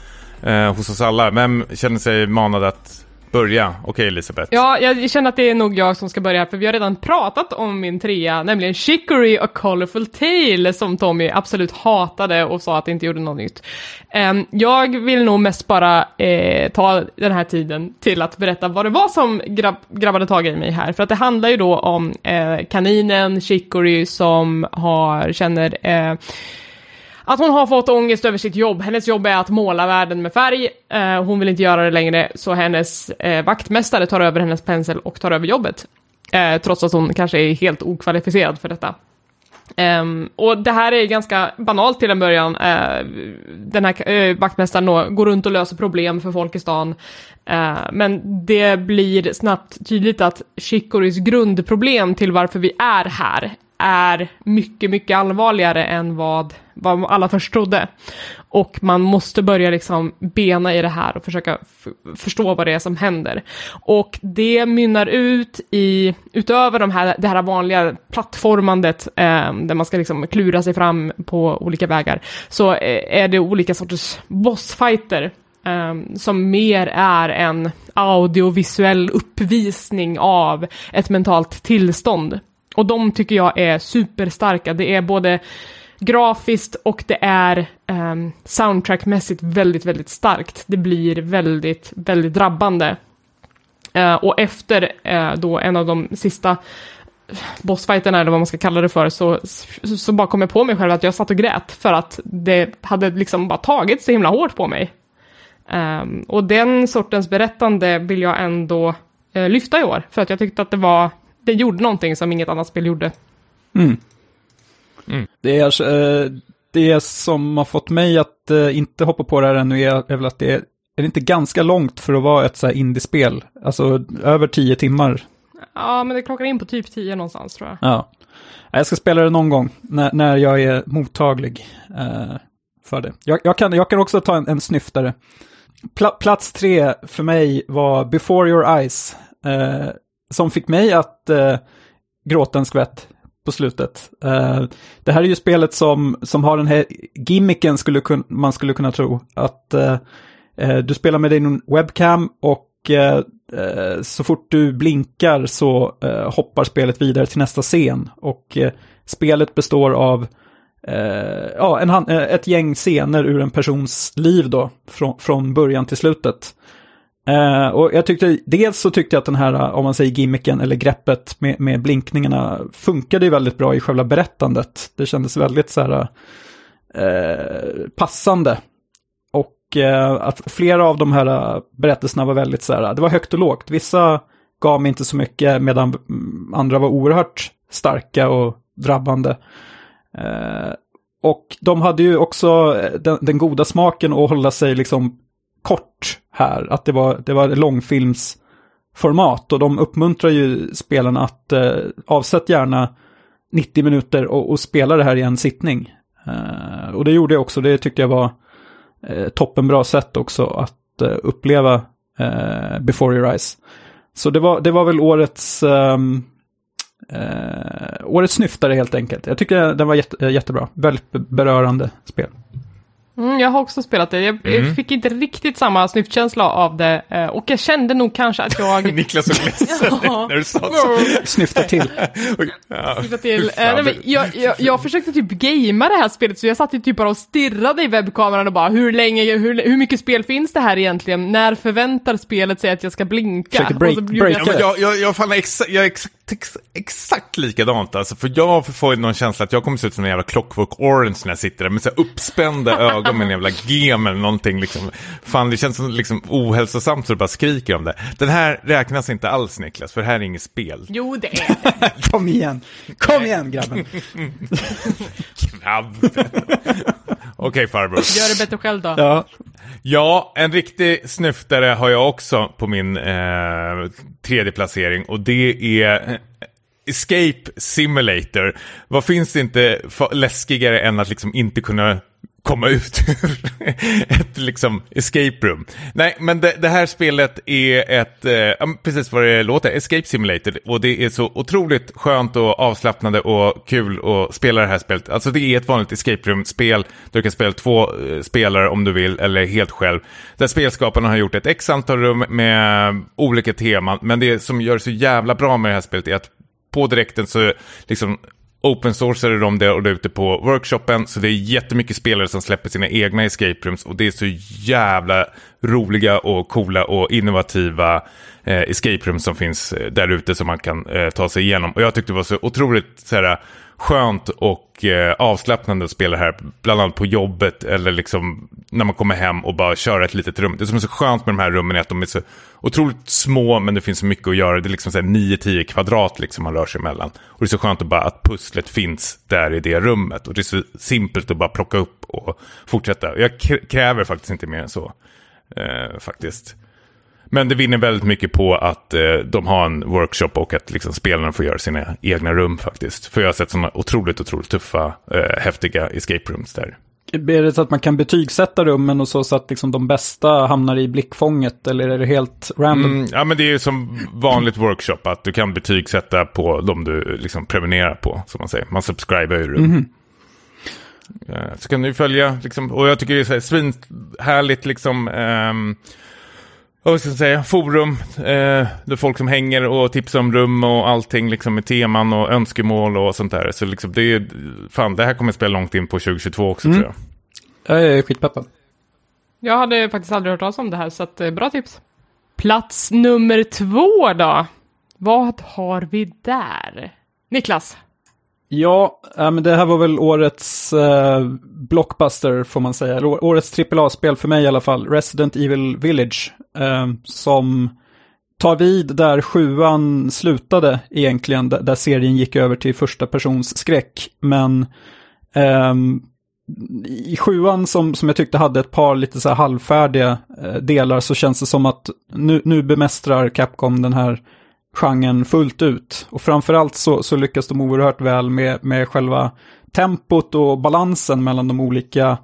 eh, hos oss alla. Vem känner sig manad att börja? Okej Elisabeth. Ja, jag känner att det är nog jag som ska börja, för vi har redan pratat om min trea, nämligen Chicory A Colorful Tale, som Tommy absolut hatade och sa att det inte gjorde något nytt. Ehm, jag vill nog mest bara eh, ta den här tiden till att berätta vad det var som grabb, grabbade tag i mig här, för att det handlar ju då om eh, kaninen Chicory som har, känner eh, att hon har fått ångest över sitt jobb. Hennes jobb är att måla världen med färg. Eh, hon vill inte göra det längre, så hennes eh, vaktmästare tar över hennes pensel och tar över jobbet. Eh, trots att hon kanske är helt okvalificerad för detta. Um, och det här är ganska banalt till en början. Uh, den här uh, vaktmästaren då går runt och löser problem för folk i stan. Uh, men det blir snabbt tydligt att Shikoris grundproblem till varför vi är här är mycket, mycket allvarligare än vad, vad alla först trodde. Och man måste börja liksom bena i det här och försöka förstå vad det är som händer. Och det mynnar ut i, utöver de här, det här vanliga plattformandet, eh, där man ska liksom klura sig fram på olika vägar, så eh, är det olika sorters bossfighter Um, som mer är en audiovisuell uppvisning av ett mentalt tillstånd. Och de tycker jag är superstarka. Det är både grafiskt och det är um, soundtrackmässigt väldigt, väldigt starkt. Det blir väldigt, väldigt drabbande. Uh, och efter uh, då en av de sista bossfighterna, eller vad man ska kalla det för, så, så, så, bara kom jag på mig själv att jag satt och grät för att det hade liksom bara tagit så himla hårt på mig. Um, och den sortens berättande vill jag ändå uh, lyfta i år, för att jag tyckte att det var det gjorde någonting som inget annat spel gjorde. Mm. Mm. Det, är, eh, det som har fått mig att eh, inte hoppa på det här ännu är, är väl att det är, är det inte ganska långt för att vara ett så här indiespel? Alltså över tio timmar. Ja, men det klockar in på typ tio någonstans tror jag. Ja. Jag ska spela det någon gång när, när jag är mottaglig eh, för det. Jag, jag, kan, jag kan också ta en, en snyftare. Pla, plats tre för mig var Before Your Eyes. Eh, som fick mig att eh, gråta en skvätt på slutet. Eh, det här är ju spelet som, som har den här gimmicken skulle kun, man skulle kunna tro. Att eh, eh du spelar med din webcam och eh, eh så fort du blinkar så eh, hoppar spelet vidare till nästa scen. Och spelet består av ja, en, ett gäng scener ur en persons liv då, från, från början till slutet. Uh, och jag tyckte, dels så tyckte jag att den här, eh, om man säger gimmicken eller greppet med, med blinkningarna funkade ju väldigt bra i själva berättandet. Det kändes väldigt så här uh, passande. Och uh, att flera av de här berättelserna var väldigt så här, det var högt och lågt. Vissa gav mig inte så mycket medan mm, andra var oerhört starka och drabbande. och de hade ju också den, den goda smaken att hålla sig liksom kort här. Att det var, det var långfilmsformat och de uppmuntrar ju spelarna att eh, avsätt gärna 90 minuter och, och, spela det här i en sittning. Eh, och det gjorde jag också, det tyckte jag var eh, toppenbra sätt också att eh, uppleva eh, Before Your Eyes. Så det var, det var väl årets, ehm, eh, årets snyftare helt enkelt. Jag tycker den var jätte, jättebra, väldigt berörande spel. Mm, jag har också spelat det. Jag mm. fick inte riktigt samma snyftkänsla av det. Eh, och jag kände nog kanske att jag... Niklas såg ledsen ja. när du sa så. Snyfta till. ja. Snyfta till. Äh, nej, jag, jag, jag, försökte typ gamea det här spelet, så jag satt typ bara och stirrade i webbkameran och bara hur länge, hur, hur mycket spel finns det här egentligen? När förväntar spelet sig att jag ska blinka? Break, break jag, jag, jag, jag, fan exa, jag ex, ex, exakt likadant alltså, för jag får någon känsla att jag kommer se ut som en jävla clockwork orange när jag sitter där med så uppspända ögon bakom en jävla gem eller någonting. Liksom. Fan, det känns som liksom ohälsosamt så du bara skriker om det. Den här räknas inte alls Niklas, för det här är inget spel. Jo, det är Kom igen, kom igen grabben. grabben. Okej okay, farbror. Gör det bättre själv då. Ja. Ja, en riktig snyftare har jag också på min eh, tredje placering och det är eh, Escape Simulator. Vad finns det inte läskigare än att liksom inte kunna komma ut ur ett liksom escape room. Nej, men det, det här spelet är ett, eh, precis vad det låter, escape simulator. Och det är så otroligt skönt och avslappnande och kul att spela det här spelet. Alltså det är ett vanligt escape room-spel. Du kan spela två eh, spelare om du vill, eller helt själv. Där spelskaparna har gjort ett x antal rum med olika teman. Men det som gör det så jävla bra med det här spelet är att på direkten så liksom open-sourcade de det och det ute på workshopen. Så det är jättemycket spelare som släpper sina egna escape rooms. Och det är så jävla roliga och coola och innovativa eh, escape rooms som finns eh, där ute som man kan eh, ta sig igenom. Och jag tyckte det var så otroligt så här, skönt och eh, avslappnande att spela här, bland annat på jobbet eller liksom när man kommer hem och bara köra ett litet rum. Det som är så skönt med de här rummen är att de är så otroligt små men det finns så mycket att göra. Det är liksom 9-10 kvadrat liksom man rör sig emellan. Och det är så skönt att bara att pusslet finns där i det rummet. Och det är så simpelt att bara plocka upp och fortsätta. Jag kräver faktiskt inte mer än så. Eh, faktiskt. Men det vinner väldigt mycket på att eh, de har en workshop och att liksom, spelarna får göra sina egna rum faktiskt. För jag har sett sådana otroligt, otroligt tuffa, eh, häftiga escape rooms där. Är det så att man kan betygsätta rummen och så, så att liksom de bästa hamnar i blickfånget eller är det helt random? Mm, ja men det är ju som vanligt workshop att du kan betygsätta på de du liksom prenumererar på, som man säger. Man subscriber ju rum. Mm. Så kan du följa, liksom, och jag tycker det är svinhärligt liksom. Um, vad ska jag säga, forum, eh, det är folk som hänger och tipsar om rum och allting liksom med teman och önskemål och sånt där. Så liksom det är, fan det här kommer spela långt in på 2022 också mm. tror jag. Jag är skitpeppad. Jag hade faktiskt aldrig hört talas om det här, så att, eh, bra tips. Plats nummer två då? Vad har vi där? Niklas? Ja, men det här var väl årets eh, blockbuster får man säga. Eller årets AAA-spel för mig i alla fall. Resident Evil Village. Eh, som tar vid där sjuan slutade egentligen. Där serien gick över till första persons skräck. Men eh, i sjuan som, som jag tyckte hade ett par lite så här halvfärdiga eh, delar så känns det som att nu, nu bemästrar Capcom den här genren fullt ut. Och framförallt så, så lyckas de oerhört väl med, med själva tempot och balansen mellan de olika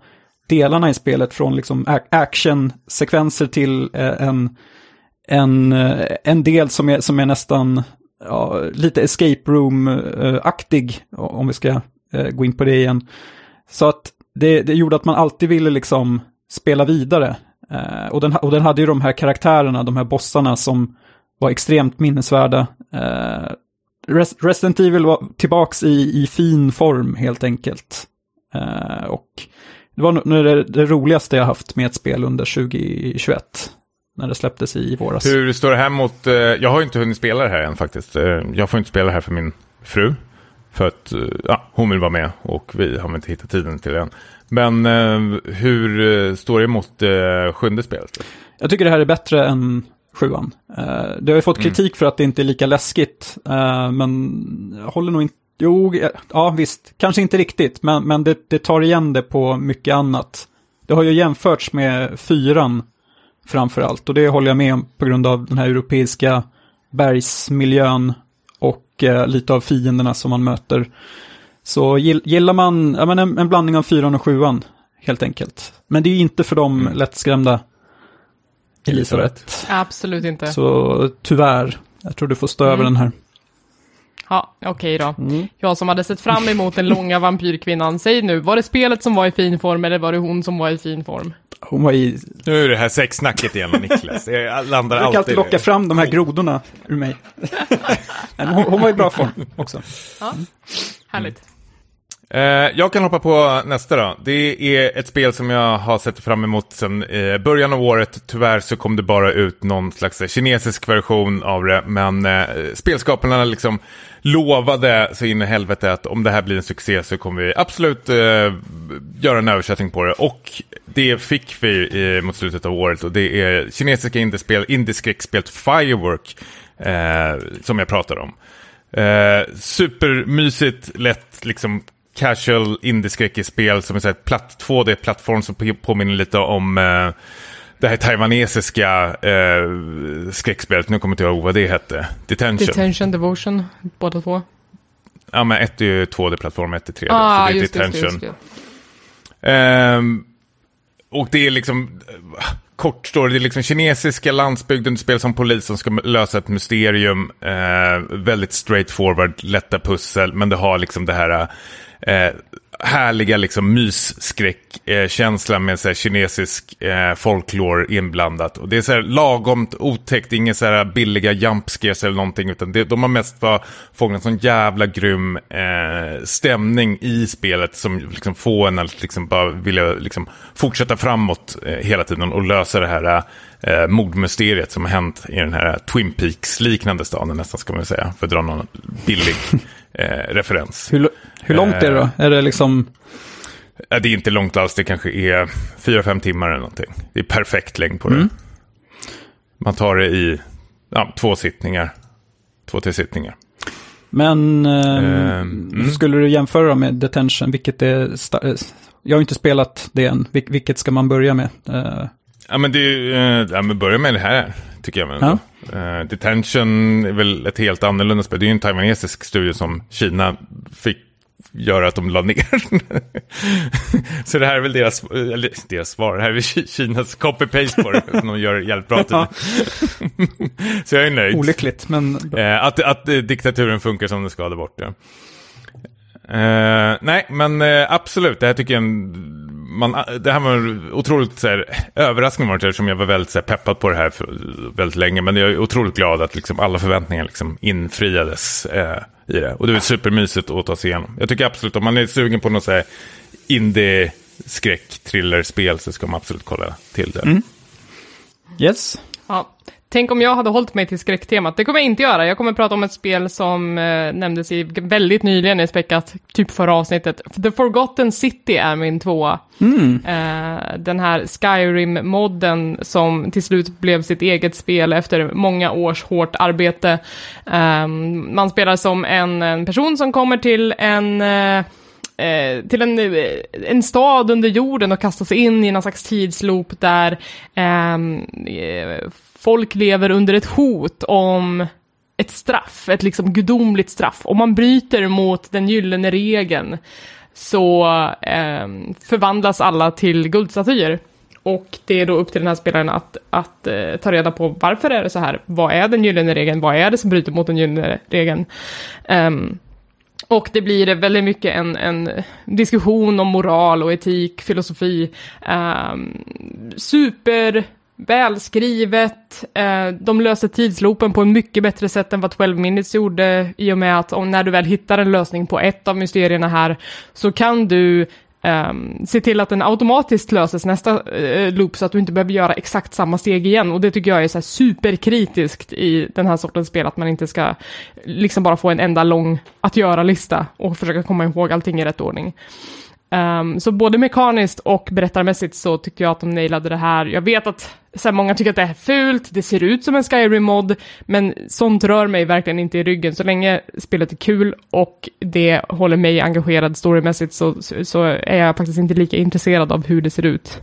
delarna i spelet. Från liksom actionsekvenser till eh, en, en, eh, en del som är, som är nästan ja, lite escape room-aktig, eh, om vi ska gå in på det igen. Så att det, det gjorde att man alltid ville liksom spela vidare. och, den, och den hade ju de här karaktärerna, de här bossarna som var extremt minnesvärda. Eh, Resident Evil var tillbaks i, i fin form helt enkelt. Eh, och det var nog det, det, roligaste jag haft med ett spel under 2021. När det släpptes i våras. Hur står det här mot, eh, jag har inte hunnit spela det här än faktiskt. Eh, jag får inte spela det här för min fru. För att eh, ja, hon vill vara med och vi har inte hittat tiden till det än. Men eh, hur står det mot sjunde spelet? Jag tycker det här är bättre än sjuan. Uh, det har ju fått mm. kritik mm. för att det inte är lika läskigt, uh, men jag håller nog inte, jo, ja visst, kanske inte riktigt, men, men det, det, tar igen det på mycket annat. Det har ju jämförts med fyran framför allt, och det håller jag med om på grund av den här europeiska bergsmiljön och lite av fienderna som man möter. Så gillar man ja, men en, en blandning av fyran och sjuan, helt enkelt. Men det är inte för de mm. lättskrämda Elisabeth. Absolut inte. Så tyvärr, jag tror du får stå mm. över den här. Ja, okej okay då. Mm. Jag som hade sett fram emot den långa vampyrkvinnan, säg nu, var det spelet som var i fin form eller var det hon som var i fin form? Hon var i... Nu är det här sexsnacket igen, Niklas. Jag landar alltid... alltid locka fram de här grodorna ur mig. hon, hon var i bra form också. Ja, härligt. Eh, jag kan hoppa på nästa då. Det är ett spel som jag har sett fram emot sedan eh, början av året. Tyvärr så kom det bara ut någon slags eh, kinesisk version av det. Men eh, spelskaparna liksom lovade så in i helvete att om det här blir en succé så kommer vi absolut eh, göra en översättning på det. Och det fick vi eh, mot slutet av året. Och det är kinesiska indiespel, indieskräckspelet Firework som jag pratar om. Eh, supermysigt, lätt, liksom casual indieskräckespel som är så platt, 2D-plattform som påminner lite om eh, det här taiwanesiska eh, skräckspelet. Nu kommer jag inte ihåg vad det hette. Detention. Detention, Devotion, båda två. Ja, men ett är ju 2D-plattform, ett är 3D. Ah, så det är just Detention. Just, just, um, och det är liksom, kort står det, är liksom kinesiska landsbygden, du spelar som polis som ska lösa ett mysterium. Eh, väldigt straightforward, lätta pussel, men det har liksom det här eh, härliga liksom mysskräckkänsla eh, med så här, kinesisk eh, folklore inblandat. Och det är så här lagomt otäckt, inga så här billiga jumpscares eller någonting, utan det, de har mest fångat en sån jävla grym eh, stämning i spelet som liksom får en att liksom bara vilja liksom fortsätta framåt eh, hela tiden och lösa det här eh, eh, mordmysteriet som har hänt i den här Twin Peaks-liknande staden nästan ska man säga, för att dra någon billig eh, referens. Hur, hur långt är det då? Är det liksom... Ja, det är inte långt alls, det kanske är fyra fem timmar eller någonting. Det är perfekt längd på det. Mm. Man tar det i ja, två sittningar, två, tre sittningar. Men ehm, Ehm, mm. skulle du jämföra med Detention, vilket är... eh, Jag har inte spelat det än. Vil- vilket ska man börja med? Eh, Ja, men det är ju, eh, ja, men börja med det här, tycker jag. Men Ja. Eh, Detention är väl ett helt annorlunda spel. Det är ju en taiwanesisk studio som Kina fick göra att de la ner. Så det här är väl deras, eller deras svar, det här är Kinas copy-paste på det, som de gör jävligt bra till. Så jag är nöjd. olyckligt, men... Eh, att, att diktaturen funkar som den ska där borta. Eh, nej, men absolut, det här tycker jag en- man, det här var en otroligt så här, överraskning var det som jag var väldigt så här, peppad på det här för väldigt länge. Men jag är otroligt glad att liksom, alla förväntningar liksom, infriades eh, i det. Och det är supermysigt att ta sig igenom. Jag tycker absolut, om man är sugen på något så här indie skräck thrillerspel så ska man absolut kolla till det. Yes. Ja. Tänk om jag hade hållit mig till skräcktemat. Det kommer jag inte göra. Jag kommer prata om ett spel som eh, nämndes i väldigt nyligen i Späckat, typ förra avsnittet. The Forgotten City är min tvåa. Eh, den här Skyrim-modden som till slut blev sitt eget spel efter många års hårt arbete. Eh, man spelar som en, en person som kommer till en eh, eh, till en, eh, en stad under jorden och kastas in i någon slags tidsloop där ehm, eh, folk lever under ett hot om ett straff, ett liksom gudomligt straff. Om man bryter mot den gyllene regeln så eh, förvandlas alla till guldstatyer. Och det är då upp till den här spelaren att, att eh, ta reda på varför är det så här? Vad är den gyllene regeln? Vad är det som bryter mot den gyllene regeln? Um, och det blir väldigt mycket en, en diskussion om moral och etik, filosofi. Um, super välskrivet. Eh, de löser tidsloopen på ett mycket bättre sätt än vad 12 minutes gjorde i och med att om när du väl hittar en lösning på ett av mysterierna här så kan du Um, se till att den automatiskt löses nästa eh, loop så att du inte behöver göra exakt samma steg igen. Och det tycker jag är så här superkritiskt i den här sortens spel, att man inte ska liksom bara få en enda lång att göra-lista och försöka komma ihåg allting i rätt ordning. Um, så både mekaniskt och berättarmässigt så tycker jag att de nailade det här. Jag vet att så här, många tycker att det är fult, det ser ut som en Skyrim-mod, men sånt rör mig verkligen inte i ryggen. Så länge spelet är kul och det håller mig engagerad storymässigt så, så är jag faktiskt inte lika intresserad av hur det ser ut.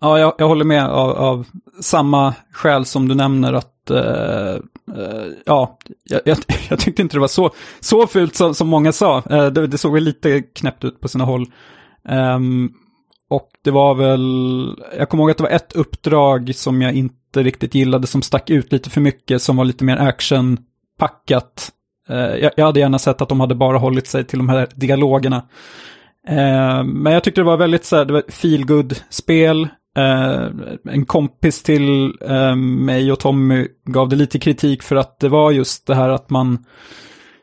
Ja, jag, jag håller med av, av samma skäl som du nämner att, eh, eh, ja, jag, jag, jag tyckte inte det var så, så fult som, som många sa. Eh, det, det såg väl lite knäppt ut på sina håll. Um, och det var väl, jag kommer ihåg att det var ett uppdrag som jag inte riktigt gillade, som stack ut lite för mycket, som var lite mer actionpackat. Eh, jag, jag hade gärna sett att de hade bara hållit sig till de här dialogerna. Eh, men jag tyckte det var väldigt så här, det var feel good spel eh, en kompis till mig och Tommy gav det lite kritik för att det var just det här att man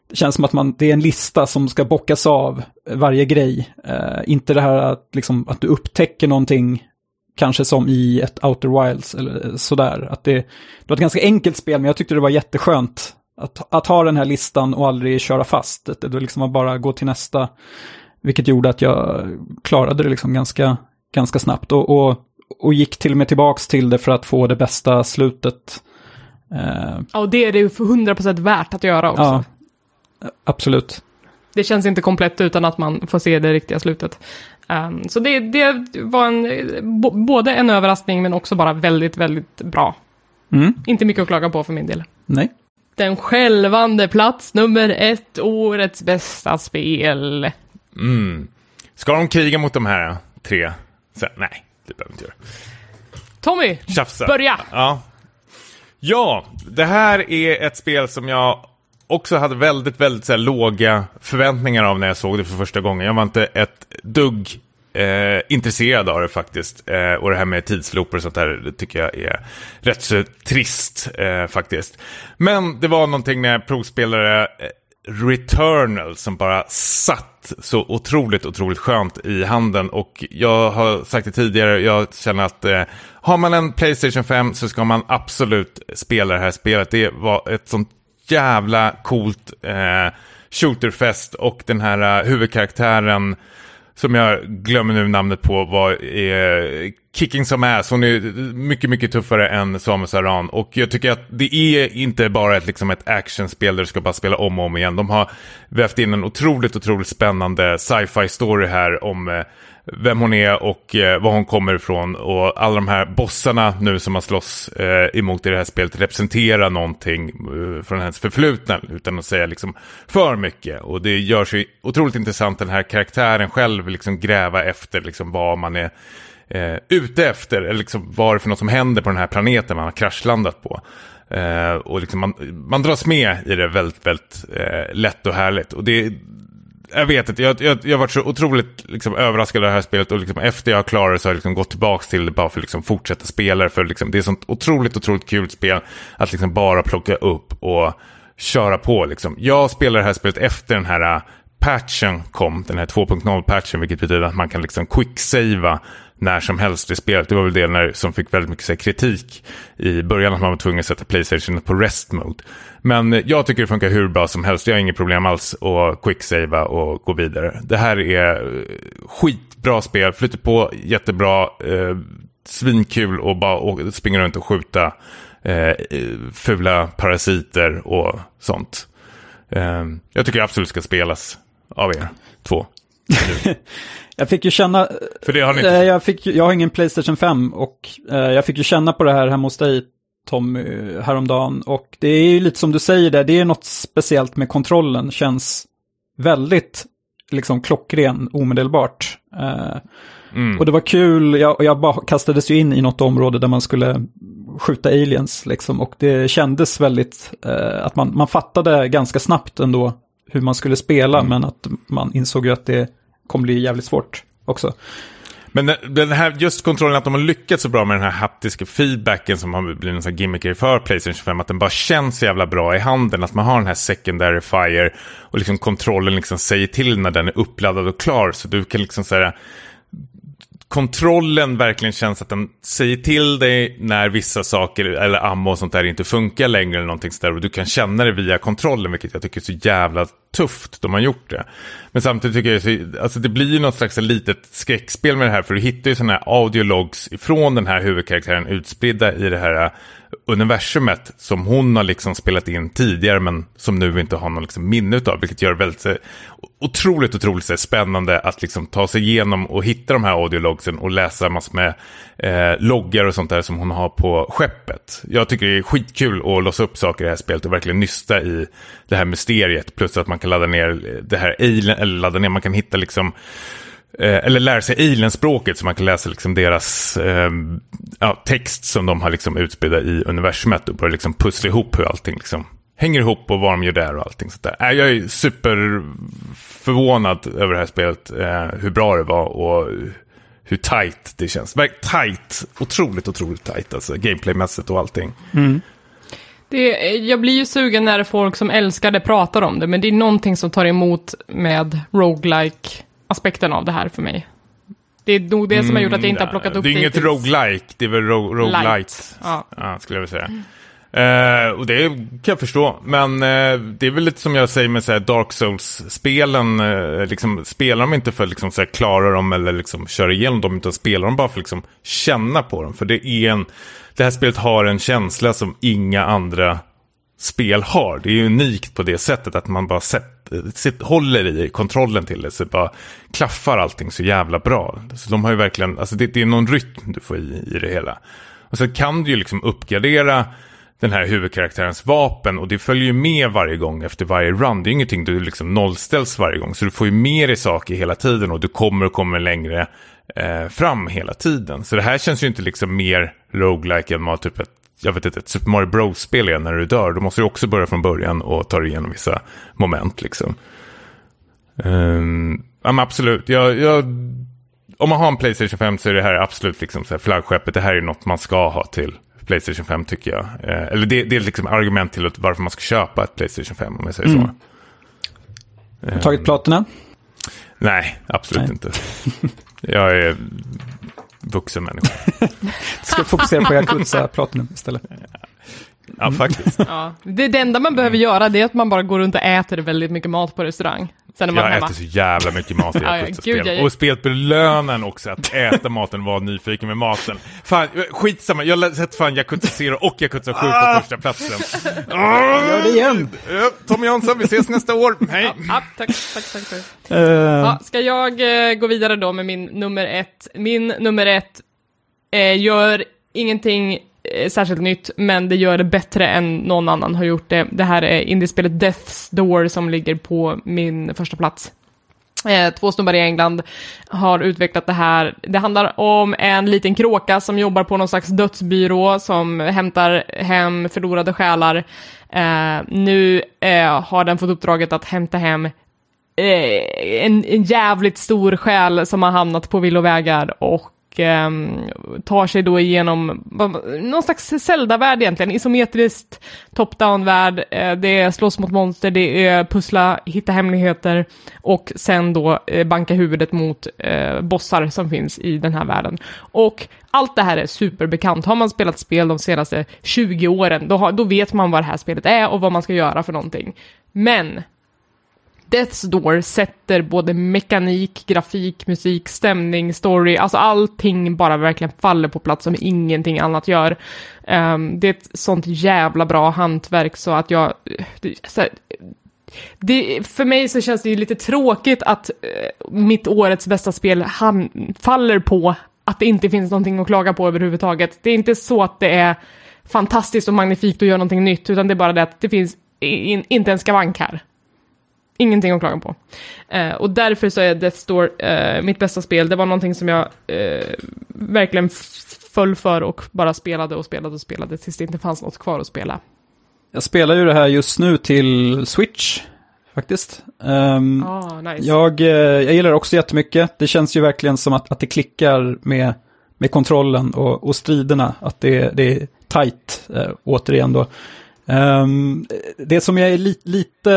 det känns som att man, det är en lista som ska bockas av varje grej. Eh, inte det här att, liksom, att du upptäcker någonting, kanske som i ett Outer Wilds eller sådär. Att det, det var ett ganska enkelt spel, men jag tyckte det var jätteskönt att, att ha den här listan och aldrig köra fast. Det, det liksom bara gå till nästa. Vilket gjorde att jag klarade det liksom ganska, ganska snabbt. Och, och, och gick till och med tillbaks till det för att få det bästa slutet. Eh, Ja, och det är det ju för 100% värt att göra också. ja, absolut. Det känns inte komplett utan att man får se det riktiga slutet. Um, så det, det var en, både en överraskning men också bara väldigt, väldigt bra. Mm, Inte mycket att klaga på för min del. nej. Den skälvande plats nummer ett, årets bästa spel. Mm. Ska de kriga mot de här tre? Så, nej, det behöver inte göra. Tommy, Tjafsa. börja! Ja. ja, det här är ett spel som jag också hade väldigt, väldigt så här, låga förväntningar av när jag såg det för första gången. Jag var inte ett dugg eh, intresserad av det faktiskt. Eh, och det här med tidslooper och sånt där tycker jag är rätt så trist eh, faktiskt. Men det var någonting när jag provspelade eh, Returnal som bara satt så otroligt, otroligt skönt i handen. Och jag har sagt det tidigare, jag känner att eh, har man en Playstation 5 så ska man absolut spela det här spelet. Det var ett sånt jävla coolt eh, shooterfest och den här eh, huvudkaraktären som jag glömmer nu namnet på var eh, Kicking Some Ass. Hon är mycket, mycket tuffare än Samus Aran. Och jag tycker att det är inte bara ett, liksom ett actionspel där du ska bara spela om och om igen. De har vävt in en otroligt, otroligt spännande sci-fi story här om eh, vem hon är och eh, var hon kommer ifrån. Och alla de här bossarna nu som man slåss eh, emot i det här spelet representerar någonting eh, från hennes förflutna utan att säga liksom för mycket. Och det gör sig otroligt intressant den här karaktären själv liksom gräva efter liksom vad man är eh, ute efter. Eller liksom vad det är för något som händer på den här planeten man har kraschlandat på. Eh, och liksom man, man dras med i det väldigt, väldigt eh, lätt och härligt. Och det jag vet inte, jag, jag, jag har varit så otroligt liksom, överraskad av det här spelet och liksom, efter jag har klarat det så har jag liksom, gått tillbaka till det bara för att liksom, fortsätta spela det. För liksom, det är sånt otroligt, otroligt kul spel att liksom, bara plocka upp och köra på. Liksom. Jag spelar det här spelet efter den här äh, patchen kom, den här 2.0-patchen, vilket betyder att man kan liksom quicksava när som helst i spelet. Det var väl det när, som fick väldigt mycket här, kritik i början att man var tvungen att sätta Playstation på rest mode. Men eh, jag tycker det funkar hur bra som helst. Jag har inget problem alls att quicksava och gå vidare. Det här är eh, skitbra spel, flyter på jättebra, eh, svinkul och bara och springa runt och skjuta eh, fula parasiter och sånt. Eh, jag tycker absolut ska spelas av er två. Jag fick ju känna... För det har ni inte. Eh, jag, fick, jag har ingen Playstation 5 och eh, jag fick ju känna på det här hemma hos dig, Tommy, häromdagen. Och det är ju lite som du säger där, det är något speciellt med kontrollen. Känns väldigt liksom klockren omedelbart. Eh, mm. Och det var kul, jag, jag bara kastades ju in i något område där man skulle skjuta aliens liksom. Och det kändes väldigt, eh, att man, man fattade ganska snabbt ändå hur man skulle spela, mm. men att man insåg ju att det kommer bli jävligt svårt också. Men den här, just kontrollen, att de har lyckats så bra med den här haptiska feedbacken som har blivit en sån gimmicker för Playstation 25, att den bara känns så jävla bra i handen, att man har den här secondary fire och liksom kontrollen liksom säger till när den är uppladdad och klar, så du kan liksom säga kontrollen verkligen känns att den säger till dig när vissa saker eller ammo och sånt där inte funkar längre eller någonting sådär och du kan känna det via kontrollen vilket jag tycker är så jävla tufft de har gjort det. Men samtidigt tycker jag så, alltså det blir ju något slags litet skräckspel med det här för du hittar ju sådana här audiologs ifrån den här huvudkaraktären utspridda i det här universumet som hon har liksom spelat in tidigare men som nu inte har någon liksom minne av. Vilket gör det väldigt så, otroligt, otroligt så, spännande att liksom ta sig igenom och hitta de här audiologsen och läsa massor med eh, loggar och sånt där som hon har på skeppet. Jag tycker det är skitkul att låsa upp saker i det här spelet och verkligen nysta i det här mysteriet. Plus att man kan ladda ner eh, det här alien, eller ladda ner, man kan hitta liksom Eh, eller lära sig alienspråket så man kan läsa liksom deras eh, ja, text som de har liksom utspridda i universumet och börja liksom pussla ihop hur allting liksom hänger ihop och vad de gör där och allting sånt där. Äh, jag är superförvånad över det här spelet, eh, hur bra det var och hur tight det känns. Tight, otroligt, otroligt tight alltså, gameplaymässigt och allting. Mm. Det, jag blir ju sugen när folk som älskar det pratar om det, men det är någonting som tar emot med roguelike aspekten av det här för mig. Det är nog det som har gjort att jag inte har plockat upp det. Det är inget roguelike, det är väl ro roguelite. Ja. ja, skulle jag vilja säga. Mm. Uh, och det kan jag förstå, men uh, det är väl lite som jag säger med så här, Dark Souls-spelen. Uh, liksom, spelar de inte för att liksom, så här, klara dem eller liksom, köra igenom dem, utan spelar de bara för att liksom, känna på dem. För det, är en, det här spelet har en känsla som inga andra spel har. Det är unikt på det sättet att man bara sett, sitt, håller i kontrollen till det så bara klaffar allting så jävla bra. Så de har ju verkligen, alltså det, det är någon rytm du får i, i det hela. Och så kan du ju liksom uppgradera den här huvudkaraktärens vapen och det följer ju med varje gång efter varje run. Det är ju ingenting du liksom nollställs varje gång. Så du får ju med dig saker hela tiden och du kommer och kommer längre eh, fram hela tiden. Så det här känns ju inte liksom mer roguelike än vad typ ett jag vet inte, ett Super Mario Bros-spel är när du dör. Då måste du också börja från början och ta dig igenom vissa moment liksom. Um, ja, men absolut. Jag, jag, om man har en Playstation 5 så är det här absolut liksom så här flaggskeppet. Det här är något man ska ha till Playstation 5 tycker jag. Eh, eller det, det, är liksom argument till varför man ska köpa ett Playstation 5 om jag säger mm. så. Har tagit platina? Nej, absolut Nej. inte. Jag är vuxen människa. Ska fokusera på Yakuza Platinum istället. Ja, faktiskt. Ja. Det, det enda man behöver göra det är att man bara går runt och äter väldigt mycket mat på restaurang. Sen är man Jag hemma. äter så jävla mycket mat i Ja, ja, jag- Och spelet belönar en också att äta maten och vara nyfiken med maten. Fan, skitsamma. Jag har sett fan Yakuza Zero och Yakuza 7 på första platsen. Gör det igen! Tommy Jansson, vi ses nästa år. Hej! Ja, tack, tack, tack. tack. Eh, Ja, ska jag eh, gå vidare då med min nummer ett? Min nummer ett eh, gör ingenting eh, Eh, särskilt nytt, men det gör det bättre än någon annan har gjort det. Det här är indiespelet Death's Door som ligger på min första plats. Eh, två snubbar i England har utvecklat det här. Det handlar om en liten kråka som jobbar på någon slags dödsbyrå som hämtar hem förlorade själar. Eh, nu eh, har den fått uppdraget att hämta hem eh, en, en jävligt stor själ som har hamnat på villovägar och Ehm, tar sig då igenom någon slags Zelda-värld egentligen, isometriskt top-down-värld, eh, det är slåss mot monster, det är pussla, hitta hemligheter och sen då eh, banka huvudet mot eh, bossar som finns i den här världen. Och allt det här är superbekant. Har man spelat spel de senaste 20 åren, då, har, då vet man vad det här spelet är och vad man ska göra för någonting. Men Death's Door sätter både mekanik, grafik, musik, stämning, story, alltså allting bara verkligen faller på plats som ingenting annat gör. Um, det är ett sånt jävla bra hantverk så att jag... Det, så här, det, för mig så känns det ju lite tråkigt att uh, mitt årets bästa spel han, faller på att det inte finns någonting att klaga på överhuvudtaget. Det är inte så att det är fantastiskt och magnifikt att göra någonting nytt, utan det är bara det att det finns in, inte en skavank här. Ingenting att klaga på. Eh, och därför så är Death Door eh, mitt bästa spel. Det var någonting som jag eh, verkligen föll för och bara spelade och spelade och spelade tills det inte fanns något kvar att spela. jag spelar ju det här just nu till Switch, faktiskt. Ehm, Ah, nice. jag, eh, jag gillar det också jättemycket. Det känns ju verkligen som att, att det klickar med, med kontrollen och, och striderna. Att det, det är tight, eh, återigen då. Ehm, det som jag är li, lite,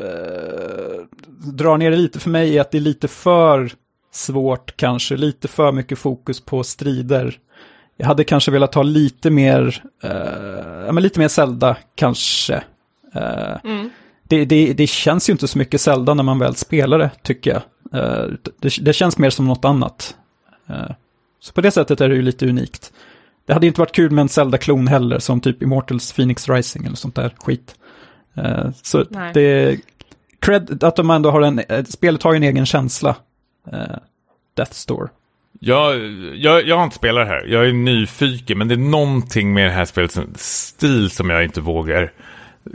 eh, drar ner det lite för mig är att det är lite för svårt kanske, lite för mycket fokus på strider. Jag hade kanske velat ha lite mer, eh, ja, men lite mer Zelda kanske. Eh, Mm. det, det, det känns ju inte så mycket Zelda när man väl spelar det, tycker jag. Eh, det, det känns mer som något annat. Så på det sättet är det ju lite unikt. Det hade inte varit kul med en Zelda-klon heller, som typ Immortals Phoenix Rising eller sånt där skit. Eh, så Nej. det är cred att de ändå har en, spelet har ju en egen känsla. Eh, Death Store. Jag, jag, jag har inte spelat det här. Jag är nyfiken, men det är någonting med det här spelets stil som jag inte vågar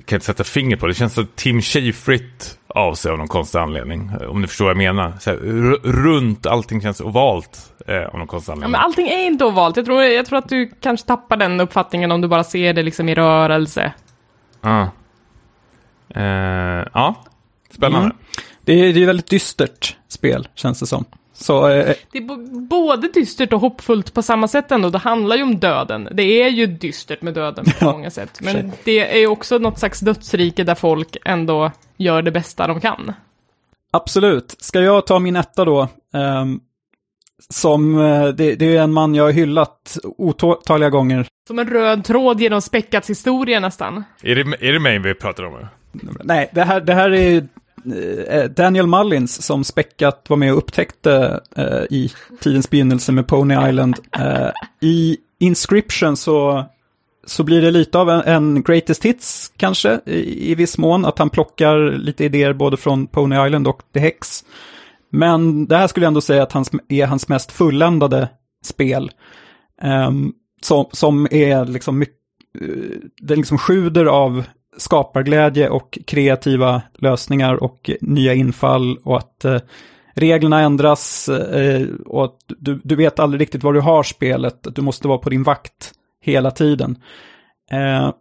kan inte sätta finger på. Det känns som Tim Schaferigt av sig av någon konstig anledning. Om ni förstår vad jag menar. Så här, runt, allting känns ovalt eh, av någon konstig Ja, anledning. men allting är inte ovalt. Jag tror, jag tror att du kanske tappar den uppfattningen om du bara ser det liksom i rörelse. Ah. Eh, ja, spännande. Mm. Det är det är ett väldigt dystert spel, känns det som. Så eh, Det är både dystert och hoppfullt på samma sätt ändå. Det handlar ju om döden. Det är ju dystert med döden på Ja, många sätt. Men det är ju också något slags dödsrike där folk ändå gör det bästa de kan. Absolut. Ska jag ta min etta då? Ehm, som, eh, det, det är en man jag har hyllat otaliga gånger. Som en röd tråd genom Späckats historia nästan. Är, det, är det mig vi pratar om? Nej, det här, det här är eh, Eh, eh, Daniel Mullins som Späckat var med och upptäckte eh, i tidens begynnelse med Pony Island. Eh, I Inscription så, så blir det lite av en, en greatest hits kanske i, i viss mån. Att han plockar lite idéer både från Pony Island och The Hex. Men det här skulle jag ändå säga att hans, är hans mest fulländade spel. Ehm, som, som är liksom mycket, eh, det liksom sjuder av skaparglädje och kreativa lösningar och nya infall och att eh, reglerna ändras eh, och att du, du vet aldrig riktigt var du har spelet, att du måste vara på din vakt hela tiden. Eh,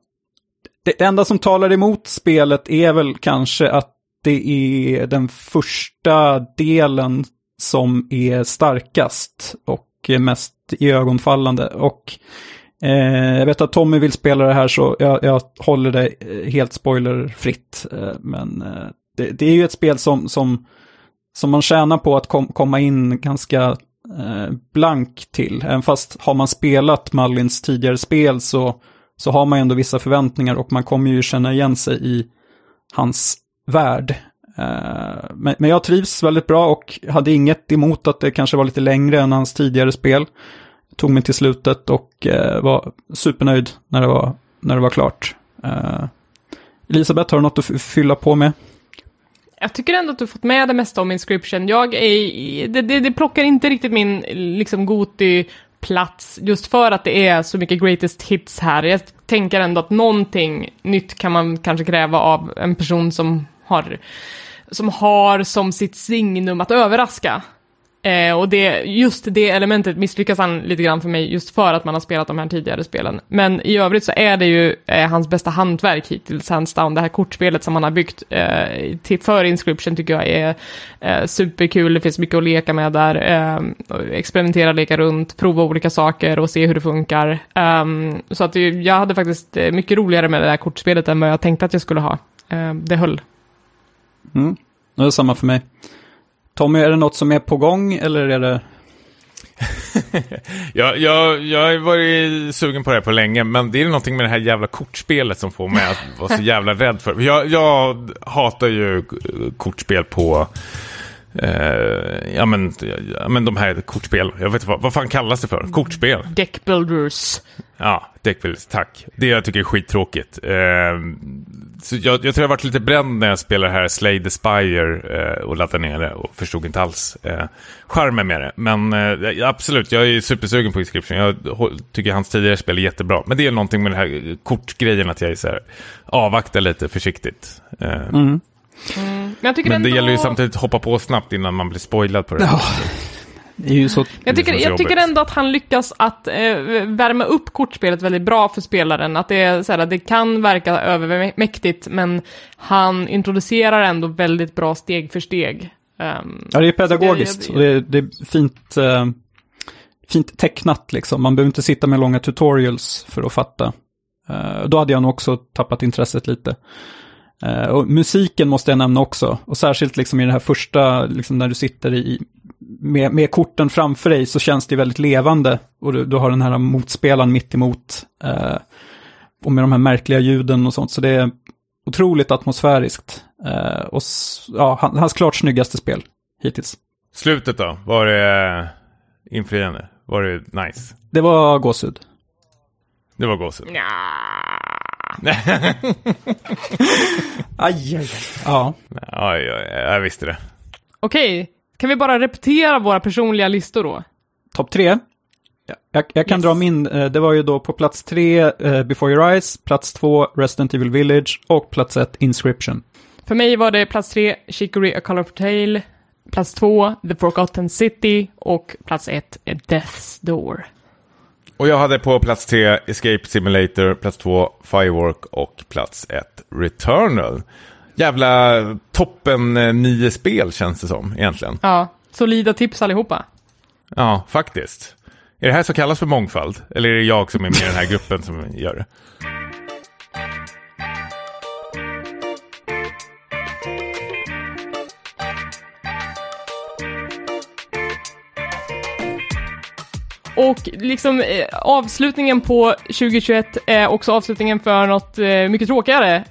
det, det enda som talar emot spelet är väl kanske att det är den första delen som är starkast och mest iögonfallande. Och eh, jag vet att Tommy vill spela det här så jag, jag håller det eh, helt spoilerfritt. Eh, men eh, det, det är ju ett spel som, som, som man tjänar på att kom, komma in ganska eh, blank till. Även fast har man spelat Mallins tidigare spel så, så har man ändå vissa förväntningar och man kommer ju känna igen sig i hans värld. Eh, men, men jag trivs väldigt bra och hade inget emot att det kanske var lite längre än hans tidigare spel. Tog mig till slutet och eh, var supernöjd när det var, när det var klart. Eh, Elisabeth, har du något att fylla på med? Jag tycker ändå att du fått med det mesta om Inscription. Jag är, det, det, det plockar inte riktigt min liksom Goti-plats just för att det är så mycket greatest hits här. Jag tänker ändå att någonting nytt kan man kanske kräva av en person som har, som har som sitt signum att överraska. Eh, och det, just det elementet misslyckas han lite grann för mig just för att man har spelat de här tidigare spelen. Men i övrigt så är det ju eh, hans bästa hantverk hittills, hands down. Det här kortspelet som han har byggt eh, till, för Inscription tycker jag är eh, superkul. Det finns mycket att leka med där. Eh, experimentera, leka runt, prova olika saker och se hur det funkar. Um, så att jag hade faktiskt eh, mycket roligare med det här kortspelet än vad jag tänkte att jag skulle ha. Ehm, det höll. Mm. Det är samma för mig. Tommy, är det något som är på gång eller är det... jag, jag, jag har varit sugen på det här på länge, men det är någonting med det här jävla kortspelet som får mig att vara så jävla rädd för. Jag, jag hatar ju kortspel på Eh, ja, men, ja men de här kortspel, jag vet inte vad, vad fan kallas det för? Kortspel? Deckbuilders. Ja, deckbuilders, tack. Det jag tycker är skittråkigt. Eh, så jag, jag tror jag varit lite bränd när jag spelade här Slay the Spire eh, och laddade ner det och förstod inte alls eh, charmen med det. Men eh, absolut, jag är supersugen på Inscription. Jag tycker hans tidigare spel är jättebra. Men det är någonting med den här kortgrejen att jag är så här, avvaktar lite försiktigt. Eh, mm. Mm, men, men ändå... det gäller ju samtidigt att hoppa på snabbt innan man blir spoilad på det. Ja. Det är ju så... Jag tycker, jag tycker ändå att han lyckas att eh, värma upp kortspelet väldigt bra för spelaren. Att det, är, så här, det kan verka övermäktigt, men han introducerar ändå väldigt bra steg för steg. Um, ja, det är pedagogiskt och det, det är fint, uh, fint tecknat liksom. Man behöver inte sitta med långa tutorials för att fatta. Uh, då hade jag nog också tappat intresset lite. Uh, och musiken måste jag nämna också. Och särskilt liksom i det här första, liksom när du sitter i, med, med korten framför dig så känns det väldigt levande. Och du, du har den här motspelaren mitt emot. Uh, och med de här märkliga ljuden och sånt. Så det är otroligt atmosfäriskt. Uh, och ja, hans klart snyggaste spel hittills. Slutet då? Var det infriande? Var det nice? Det var gåshud. Det var gåshud? Ja. aj, aj, Ja. Aj, aj, jag visste det. Okej, kan vi bara repetera våra personliga listor då? Topp tre. Jag, jag kan yes. dra min, eh, det var ju då på plats tre uh, Before Your Eyes, plats två Resident Evil Village och plats ett Inscription. För mig var det plats tre Chicory A Colorful Tale, plats två The Forgotten City och plats ett Death's Door. Och jag hade på plats tre Escape Simulator, plats två Firework och plats ett Returnal. Jävla toppen eh, nio spel känns det som egentligen. Ja, solida tips allihopa. Ja, faktiskt. Är det här som kallas för mångfald? Eller är det jag som är med i den här gruppen som gör det? Och liksom eh, avslutningen på 2021 är också avslutningen för något eh, mycket tråkigare. Eh,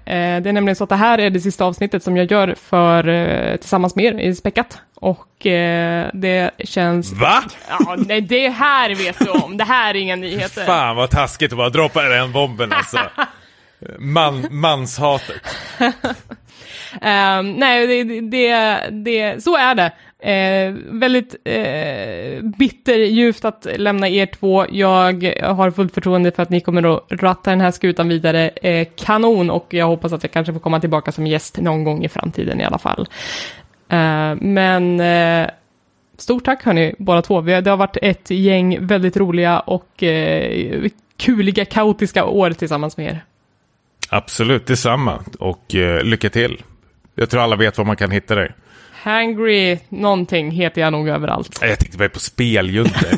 det är nämligen så att det här är det sista avsnittet som jag gör för eh, tillsammans med er i Späckat. Och eh, det känns... Va? Ja, nej, det här vet du om. Det här är inga nyheter. Fan vad taskigt att bara droppa den bomben alltså. Man, manshatet. um, nej, det, det, det, så är det. Eh, väldigt eh, bitterljuvt att lämna er två. Jag har fullt förtroende för att ni kommer att ratta den här skutan vidare. Eh, kanon och jag hoppas att jag kanske får komma tillbaka som gäst någon gång i framtiden i alla fall. Eh, men eh, stort tack hörni, båda två. Vi, det har varit ett gäng väldigt roliga och eh, kuliga, kaotiska år tillsammans med er. Absolut, detsamma och eh, lycka till. Jag tror alla vet var man kan hitta dig. Hangry någonting heter jag nog överallt. Jag tänkte bara på speljunta.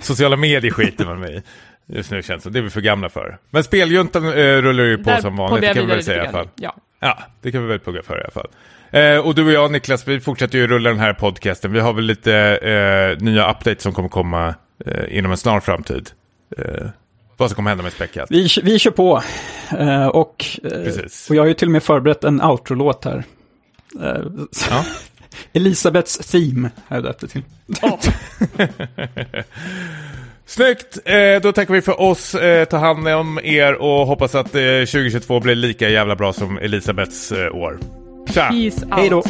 Sociala medier skiter man mig Just nu känns det. Det är vi för gamla för. Men speljuntan uh, rullar ju på Där, som vanligt, på det kan vi väl säga i alla fall. Ja. Ja, det kan vi väl plugga för i alla fall. Eh, och du och jag Niklas, vi fortsätter ju rulla den här podcasten. Vi har väl lite eh, nya updates som kommer komma eh, inom en snar framtid. Eh, vad som kommer hända med Späckat. Vi, vi kör på. Eh, och, eh, och jag har ju till och med förberett en outro-låt här. Eh, Ja. Elisabeths theme är det till. Snyggt! Eh, då tackar vi för oss, eh, ta hand om er och hoppas att eh, 2022 blir lika jävla bra som Elisabeths eh, år. Tja! Peace out. Hej då!